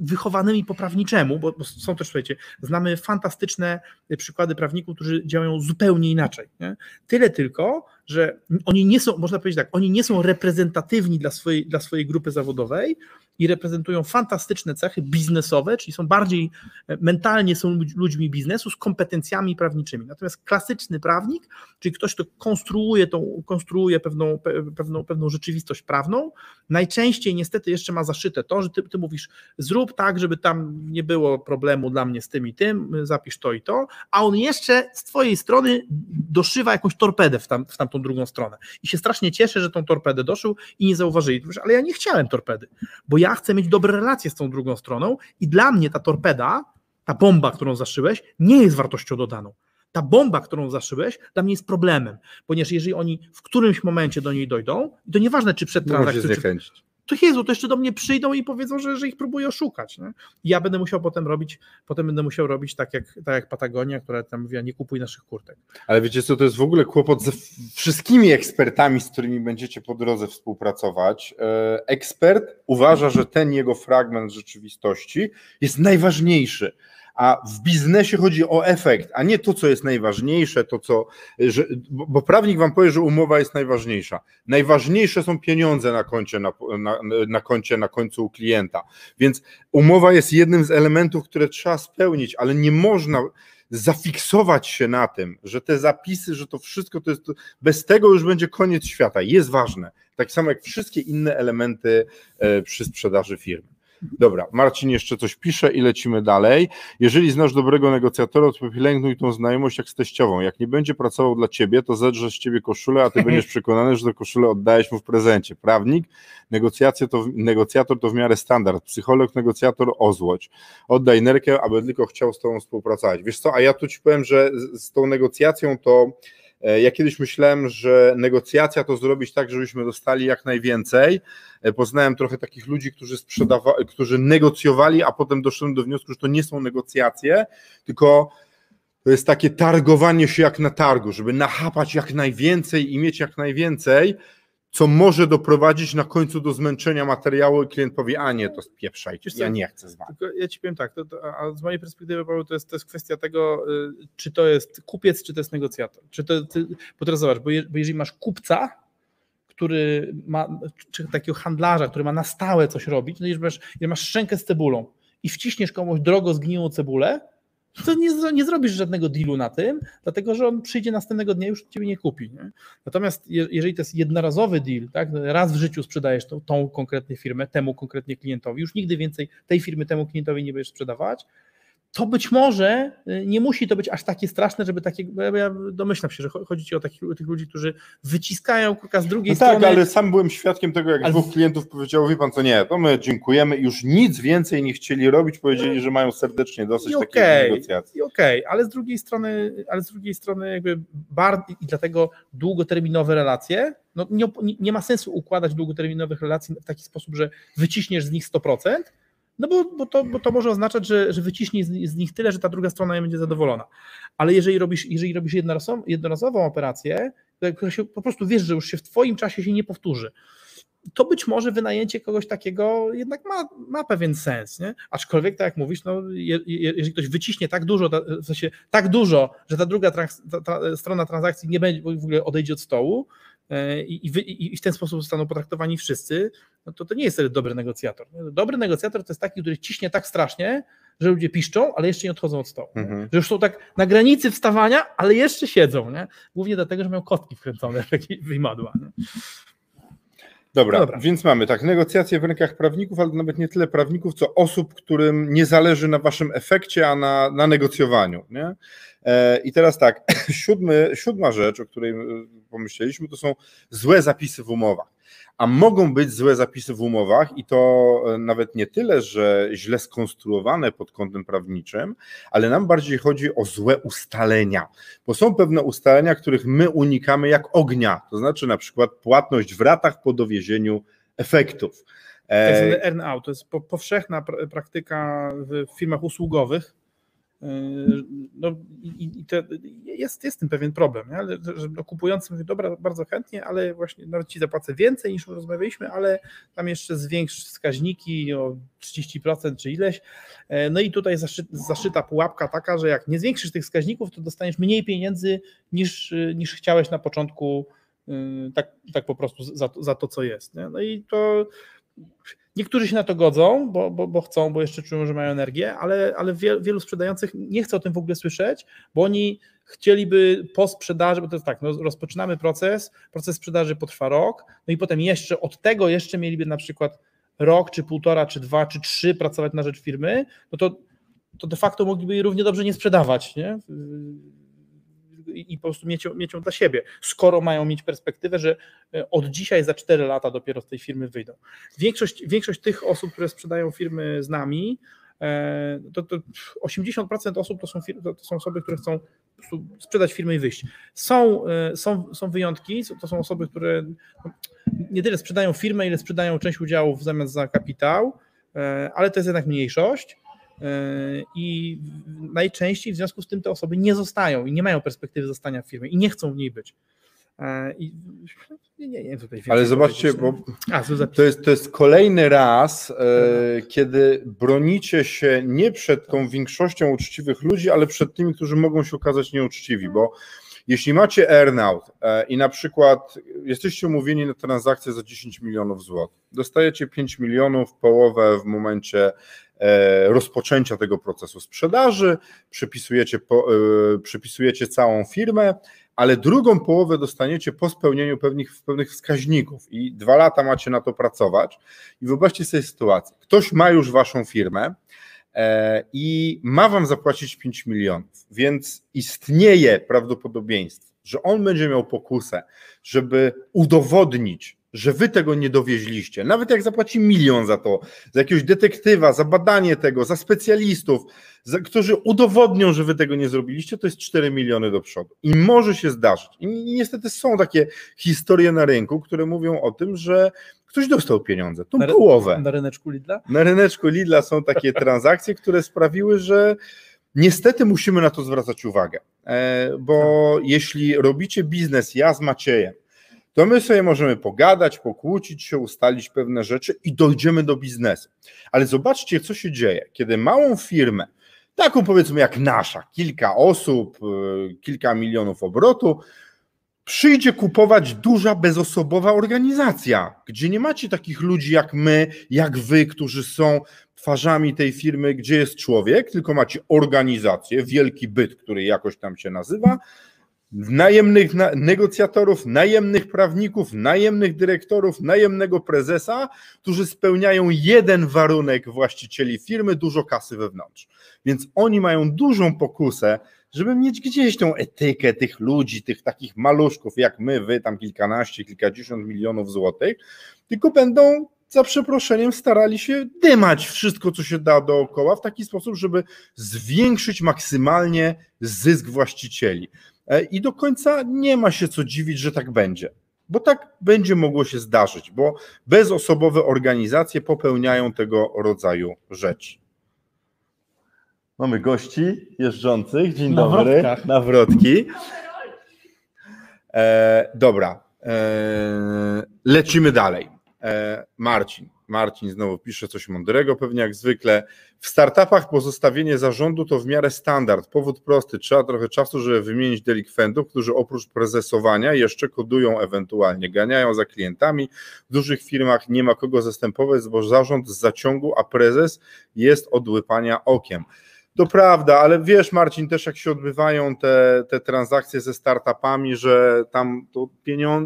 wychowanymi po prawniczemu, bo, bo są też, słuchajcie, znamy fantastyczne przykłady prawników, którzy działają zupełnie inaczej. Nie? Tyle tylko, że oni nie są, można powiedzieć tak, oni nie są reprezentatywni dla swojej, dla swojej grupy zawodowej i reprezentują fantastyczne cechy biznesowe, czyli są bardziej e, mentalnie są ludźmi biznesu z kompetencjami prawniczymi. Natomiast klasyczny prawnik, czyli ktoś, kto konstruuje, tą, konstruuje pewną, pewną, pewną rzeczywistość prawną, najczęściej niestety jeszcze ma zaszyte to, że ty, ty mówisz, zrób tak, żeby tam nie było problemu dla mnie z tym i tym, zapisz to i to, a on jeszcze z twojej strony doszywa jakąś torpedę w, tam, w tamtą drugą stronę. I się strasznie cieszę, że tą torpedę doszył i nie zauważyli. Ale ja nie chciałem torpedy, bo ja chcę mieć dobre relacje z tą drugą stroną i dla mnie ta torpeda, ta bomba, którą zaszyłeś, nie jest wartością dodaną. Ta bomba, którą zaszyłeś, dla mnie jest problemem, ponieważ jeżeli oni w którymś momencie do niej dojdą, to nieważne, czy przed transakcją, czy, to Jezu, to jeszcze do mnie przyjdą i powiedzą, że, że ich próbuję oszukać. Nie? I ja będę musiał potem robić, potem będę musiał robić tak jak, tak jak Patagonia, która tam mówiła, nie kupuj naszych kurtek. Ale wiecie co, to jest w ogóle kłopot ze wszystkimi ekspertami, z którymi będziecie po drodze współpracować. E, ekspert uważa, że ten jego fragment rzeczywistości jest najważniejszy a w biznesie chodzi o efekt, a nie to, co jest najważniejsze, to co, że, bo prawnik wam powie, że umowa jest najważniejsza. Najważniejsze są pieniądze na koncie na, na, na koncie na końcu u klienta, więc umowa jest jednym z elementów, które trzeba spełnić, ale nie można zafiksować się na tym, że te zapisy, że to wszystko to jest, bez tego już będzie koniec świata. Jest ważne, tak samo jak wszystkie inne elementy e, przy sprzedaży firmy. Dobra, Marcin jeszcze coś pisze i lecimy dalej. Jeżeli znasz dobrego negocjatora, to pielęgnuj tą znajomość jak z teściową. Jak nie będzie pracował dla ciebie, to zedrze z ciebie koszulę, a ty będziesz przekonany, że tę koszulę oddajesz mu w prezencie. Prawnik, negocjacje to, negocjator to w miarę standard. Psycholog, negocjator ozłoć. Oddaj nerkę, aby tylko chciał z tobą współpracować. Wiesz co, a ja tu ci powiem, że z, tą negocjacją to ja kiedyś myślałem, że negocjacja to zrobić tak, żebyśmy dostali jak najwięcej. E, poznałem trochę takich ludzi, którzy sprzedawali, którzy negocjowali, a potem doszedłem do wniosku, że to nie są negocjacje, tylko to jest takie targowanie się jak na targu, żeby nachapać jak najwięcej i mieć jak najwięcej, co może doprowadzić na końcu do zmęczenia materiału i klient powie, a nie, to spieprzajcie, ja nie chcę z wami. Ja ci powiem tak, to, to, a z mojej perspektywy to jest, to jest kwestia tego, y, czy to jest kupiec, czy to jest negocjator. Czy to, ty, bo teraz zobacz, bo, je, bo jeżeli masz kupca, który ma, czy takiego handlarza, który ma na stałe coś robić, no jeżeli masz, jeżeli masz szczękę z cebulą i wciśniesz komuś drogo zgniłą cebulę, to nie, nie zrobisz żadnego dealu na tym, dlatego że on przyjdzie następnego dnia już ciebie nie kupi. Nie? Natomiast jeżeli to jest jednorazowy deal, tak, raz w życiu sprzedajesz tą, tą konkretną firmę, temu konkretnie klientowi, już nigdy więcej tej firmy temu klientowi nie będziesz sprzedawać, to być może y, nie musi to być aż takie straszne, żeby takie, ja domyślam się, że chodzi ci o takich, tych ludzi, którzy wyciskają kurka z drugiej no strony. Tak, ale sam byłem świadkiem tego, jak ale... dwóch klientów powiedziało, wie pan co, nie, to my dziękujemy, już nic więcej nie chcieli robić, powiedzieli, że mają serdecznie dosyć I takiej okay, negocjacji. Okej, okay, ale z drugiej strony, ale z drugiej strony jakby bar, i dlatego długoterminowe relacje, no nie, nie ma sensu układać długoterminowych relacji w taki sposób, że wyciśniesz z nich 100%, no bo, bo, to, bo to może oznaczać, że, że wyciśnij z, z, nich tyle, że ta druga strona nie będzie zadowolona. Ale jeżeli robisz, jeżeli robisz jednorazową, operację, która się po prostu wiesz, że już się w Twoim czasie się nie powtórzy, to być może wynajęcie kogoś takiego jednak ma, ma pewien sens. Nie? Aczkolwiek, tak jak mówisz, no, je, je, jeżeli ktoś wyciśnie tak dużo, w sensie tak dużo, że ta druga trans, ta, ta strona transakcji nie będzie w ogóle odejdzie od stołu, i, i, i, w ten sposób zostaną potraktowani wszyscy, no to to nie jest dobry negocjator. Dobry negocjator to jest taki, który ciśnie tak strasznie, że ludzie piszczą, ale jeszcze nie odchodzą od stołu. Mhm. Że już są tak na granicy wstawania, ale jeszcze siedzą, nie? Głównie dlatego, że mają kostki wkręcone w wymadła. Nie? Dobra, Dobra. więc mamy tak, negocjacje w rękach prawników, ale nawet nie tyle prawników, co osób, którym nie zależy na waszym efekcie, a na, na negocjowaniu. Nie? E, I teraz tak, siódmy, siódma rzecz, o której e, pomyśleliśmy, to są złe zapisy w umowach. A mogą być złe zapisy w umowach i to e, nawet nie tyle, że źle skonstruowane pod kątem prawniczym, ale nam bardziej chodzi o złe ustalenia, bo są pewne ustalenia, których my unikamy jak ognia, to znaczy na przykład płatność w ratach po dowiezieniu efektów. Tak E, zwany earn out. To jest po, powszechna pra- praktyka w firmach usługowych. No, i, i te, jest, jest tym pewien problem, nie? ale że no, kupujący mówi, dobra, bardzo chętnie, ale właśnie nawet ci zapłacę więcej niż rozmawialiśmy, ale tam jeszcze zwiększ wskaźniki o 30% czy ileś. E, No i tutaj zaszy, zaszyta pułapka taka, że jak nie zwiększysz tych wskaźników, to dostaniesz mniej pieniędzy niż, niż chciałeś na początku, y, tak, tak po prostu za, to- za to, co jest. Nie? No i to Niektórzy się na to godzą, bo, bo, bo chcą, bo jeszcze czują, że mają energię, ale, ale wielu, sprzedających nie chce o tym w ogóle słyszeć, bo oni chcieliby po sprzedaży, bo to jest tak, no, rozpoczynamy proces, proces sprzedaży potrwa rok, no i potem jeszcze od tego jeszcze mieliby na przykład rok, czy półtora, czy dwa, czy trzy pracować na rzecz firmy, no to, to de facto mogliby jej równie dobrze nie sprzedawać, nie? I po prostu mieć, mieć ją dla siebie, skoro mają mieć perspektywę, że e, od dzisiaj za 4 lata dopiero z tej firmy wyjdą. Większość, większość tych osób, które sprzedają firmy z nami, e, to, to 80% osób to są, fir- to są osoby, które chcą sprzedać firmę i wyjść. Są, e, są, są wyjątki, to są osoby, które no, nie tyle sprzedają firmę, ile sprzedają część udziałów w zamian za kapitał, ale to jest jednak mniejszość. I najczęściej w związku z tym te osoby nie zostają i nie mają perspektywy zostania w firmie i nie chcą w niej być. E, I nie, nie, nie tutaj ale zobaczcie, bo? A. To jest, to jest kolejny raz, e, kiedy bronicie się nie przed tą większością uczciwych ludzi, ale przed tymi, którzy mogą się okazać nieuczciwi, bo jeśli macie earnout e, i na przykład jesteście umówieni na transakcję za 10 milionów złotych, dostajecie 5 milionów, połowę w momencie rozpoczęcia tego procesu sprzedaży, przypisujecie, po, e, przypisujecie całą firmę, ale drugą połowę dostaniecie po spełnieniu pewnych, pewnych wskaźników i dwa lata macie na to pracować. I wyobraźcie sobie sytuację. Ktoś ma już waszą firmę e, i ma wam zapłacić 5 milionów, więc istnieje prawdopodobieństwo, że on będzie miał pokusę, żeby udowodnić, że wy tego nie dowieźliście. Nawet jak zapłaci milion za to, za jakiegoś detektywa, za badanie tego, za specjalistów, za, którzy udowodnią, że wy tego nie zrobiliście, to jest 4 miliony do przodu. I może się zdarzyć. I ni- niestety są takie historie na rynku, które mówią o tym, że ktoś dostał pieniądze, tą Na połowę. Na ryneczku Lidla? Na ryneczku Lidla są takie transakcje, które sprawiły, że niestety musimy na to zwracać uwagę, E, bo jeśli robicie biznes ja z Maciejem, to my sobie możemy pogadać, pokłócić się, ustalić pewne rzeczy i dojdziemy do biznesu. Ale zobaczcie, co się dzieje, kiedy małą firmę, taką powiedzmy jak nasza, kilka osób, y, kilka milionów obrotu, przyjdzie kupować duża, bezosobowa organizacja, gdzie nie macie takich ludzi jak my, jak wy, którzy są twarzami tej firmy, gdzie jest człowiek, tylko macie organizację, wielki byt, który jakoś tam się nazywa, najemnych na, negocjatorów, najemnych prawników, najemnych dyrektorów, najemnego prezesa, którzy spełniają jeden warunek właścicieli firmy, dużo kasy wewnątrz. Więc oni mają dużą pokusę, żeby mieć gdzieś tą etykę tych ludzi, tych takich maluszków jak my, wy, tam kilkanaście, kilkadziesiąt milionów złotych, tylko będą za przeproszeniem starali się dymać wszystko, co się da dookoła, w taki sposób, żeby zwiększyć maksymalnie zysk właścicieli. E, I do końca nie ma się co dziwić, że tak będzie. Bo tak będzie mogło się zdarzyć, bo bezosobowe organizacje popełniają tego rodzaju rzeczy. Mamy gości jeżdżących. Dzień Na dobry. wrotkach. Na wrotki. E, dobra. E, lecimy dalej. E, Marcin, Marcin znowu pisze coś mądrego, pewnie jak zwykle. W startupach pozostawienie zarządu to w miarę standard. Powód prosty, trzeba trochę czasu, żeby wymienić delikwentów, którzy oprócz prezesowania jeszcze kodują ewentualnie, ganiają za klientami. W dużych firmach nie ma kogo zastępować, bo zarząd z zaciągu, a prezes jest od łypania okiem. To prawda, ale wiesz, Marcin, też jak się odbywają te, te transakcje ze startupami, że tam to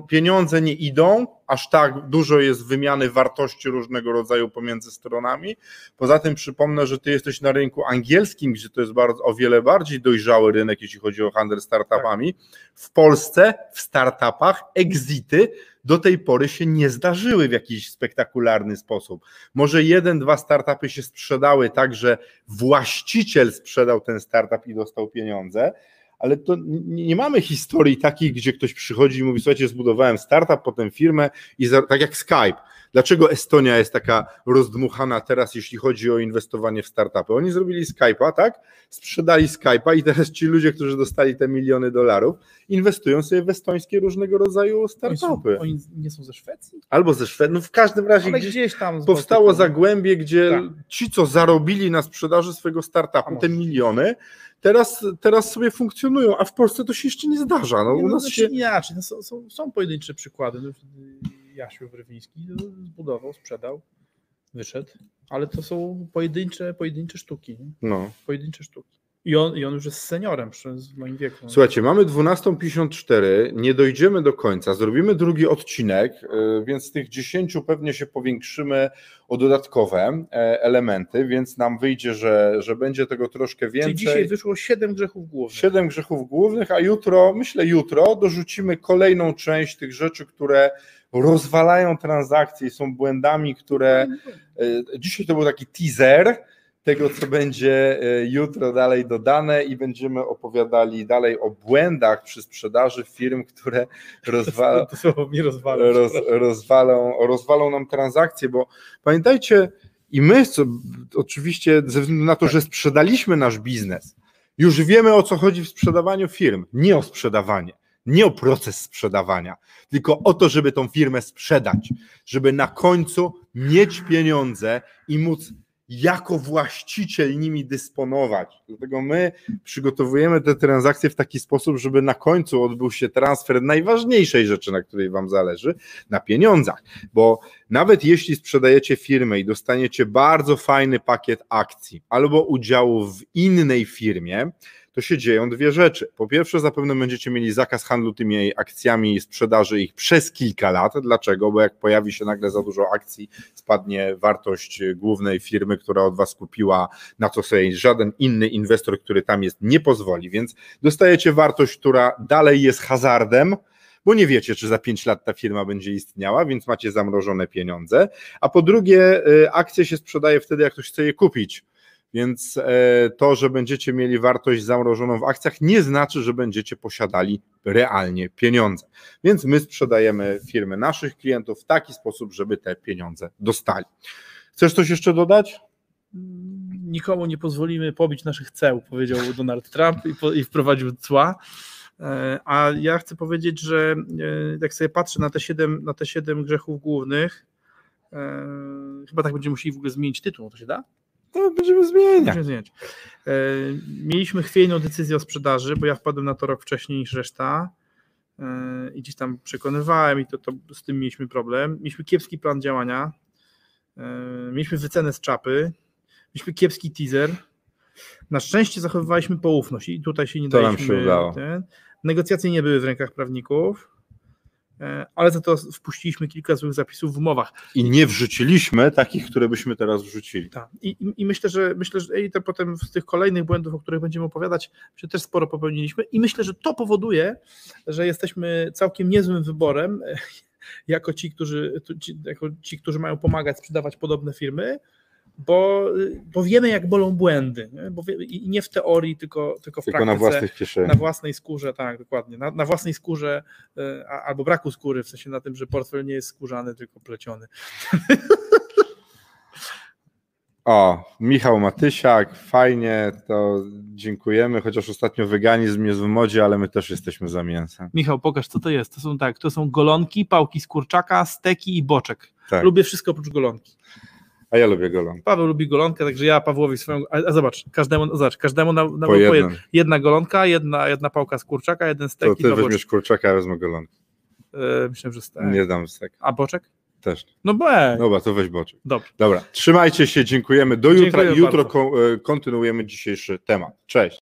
pieniądze nie idą, aż tak dużo jest wymiany wartości różnego rodzaju pomiędzy stronami. Poza tym przypomnę, że ty jesteś na rynku angielskim, gdzie to jest bardzo, o wiele bardziej dojrzały rynek, jeśli chodzi o handel startupami. W Polsce w startupach exity do tej pory się nie zdarzyły w jakiś spektakularny sposób. Może jeden, dwa startupy się sprzedały tak, że właściciel sprzedał ten startup i dostał pieniądze, ale to nie, mamy historii takich, gdzie ktoś przychodzi i mówi, słuchajcie, zbudowałem startup, potem firmę i tak jak Skype. Dlaczego Estonia jest taka rozdmuchana teraz, jeśli chodzi o inwestowanie w startupy? Oni zrobili Skype'a, tak? Sprzedali Skype'a i teraz ci ludzie, którzy dostali te miliony dolarów, inwestują sobie w estońskie różnego rodzaju startupy. Oni, są, oni nie są ze Szwecji? Albo ze Szwecji. No w każdym razie gdzieś, gdzieś, tam powstało zagłębie, gdzie tak. ci, co zarobili na sprzedaży swojego startupu, te miliony, teraz, teraz sobie funkcjonują, a w Polsce to się jeszcze nie zdarza. No, nie, u nas znaczy się... Inaczej, no, są, są, są pojedyncze przykłady. Jasiu Wrywiński zbudował, sprzedał, wyszedł, ale to są pojedyncze, pojedyncze sztuki. No. Pojedyncze sztuki. I on, I on już jest seniorem w moim wieku. Słuchajcie, mamy 12.54, nie dojdziemy do końca, zrobimy drugi odcinek, e, więc z tych 10 pewnie się powiększymy o dodatkowe e, elementy, więc nam wyjdzie, że, że będzie tego troszkę więcej. Czyli dzisiaj wyszło 7 grzechów głównych. 7 grzechów głównych, a jutro, myślę jutro, dorzucimy kolejną część tych rzeczy, które rozwalają transakcje i są błędami, które e, dzisiaj to był taki teaser, tego, co będzie e, jutro dalej dodane i będziemy opowiadali dalej o błędach przy sprzedaży firm, które rozwalą, roz, rozwalą, rozwalą nam transakcje, bo pamiętajcie, i my co, oczywiście ze względu na to, że sprzedaliśmy nasz biznes, już wiemy o co chodzi w sprzedawaniu firm, nie o sprzedawanie, nie o proces sprzedawania, tylko o to, żeby tą firmę sprzedać, żeby na końcu mieć pieniądze i móc jako właściciel nimi dysponować. Dlatego my przygotowujemy te transakcje w taki sposób, żeby na końcu odbył się transfer najważniejszej rzeczy, na której Wam zależy, na pieniądzach. Bo nawet jeśli sprzedajecie firmę i dostaniecie bardzo fajny pakiet akcji albo udziałów w innej firmie, to się dzieją dwie rzeczy. Po pierwsze, zapewne będziecie mieli zakaz handlu tymi akcjami i sprzedaży ich przez kilka lat. Dlaczego? Bo jak pojawi się nagle za dużo akcji, spadnie wartość głównej firmy, która od Was kupiła, na co sobie żaden inny inwestor, który tam jest, nie pozwoli. Więc dostajecie wartość, która dalej jest hazardem, bo nie wiecie, czy za 5 lat ta firma będzie istniała, więc macie zamrożone pieniądze. A po drugie, y, akcje się sprzedaje wtedy, jak ktoś chce je kupić. Więc e, to, że będziecie mieli wartość zamrożoną w akcjach, nie znaczy, że będziecie posiadali realnie pieniądze. Więc my sprzedajemy firmy naszych klientów w taki sposób, żeby te pieniądze dostali. Chcesz coś jeszcze dodać? Nikomu nie pozwolimy pobić naszych ceł, powiedział Donald Trump i, po, i wprowadził cła. E, a ja chcę powiedzieć, że e, jak sobie patrzę na te siedem, na te siedem grzechów głównych, chyba tak będziemy musieli w ogóle zmienić tytuł, to się da? To będziemy zmieniać. Będziemy zmieniać. E, mieliśmy chwiejną decyzję o sprzedaży, bo ja wpadłem na to rok wcześniej niż reszta e, i gdzieś tam przekonywałem i to, to z tym mieliśmy problem. Mieliśmy kiepski plan działania, e, mieliśmy wycenę z czapy, mieliśmy kiepski teaser. Na szczęście zachowywaliśmy poufność i tutaj się nie to daliśmy. Się udało. Ten. Negocjacje nie były w rękach prawników. E, ale za to wpuściliśmy kilka złych zapisów w umowach. I nie wrzuciliśmy takich, które byśmy teraz wrzucili. Tak. I, i, i myślę, że myślę, że i to potem z tych kolejnych błędów, o których będziemy opowiadać, się też sporo popełniliśmy i myślę, że to powoduje, że jesteśmy całkiem niezłym wyborem jako ci, którzy, jako ci, którzy mają pomagać sprzedawać podobne firmy, bo, bo wiemy, jak bolą błędy. Nie? Bo wie, I nie w teorii, tylko, tylko w tylko praktyce. na własnej kieszeni. Na własnej skórze, tak, dokładnie. Na, na własnej skórze e, albo braku skóry, w sensie na tym, że portfel nie jest skórzany, tylko pleciony. O, Michał Matysiak, fajnie, to dziękujemy, chociaż ostatnio weganizm jest w modzie, ale my też jesteśmy za mięsem. Michał, pokaż co to jest. To są tak, to są golonki, pałki z kurczaka, steki i boczek. Tak. Lubię wszystko oprócz golonki. A ja lubię golonkę. Paweł lubi golonkę, także ja Pawłowi swoją. A, a zobacz, każdemu, zobacz, każdemu na, na Po jedna golonka, jedna, jedna pałka z kurczaka, jeden To stek i ty weźmiesz kurczaka, ja wezmę golonkę. E, myślę, że stek. Nie dam stek. A boczek? Też. No bo Dobra, to weź boczek. dobra. Dobra, trzymajcie się, dziękujemy. Do jutra. Dziękuję Jutro bardzo. e, kontynuujemy dzisiejszy temat. Cześć.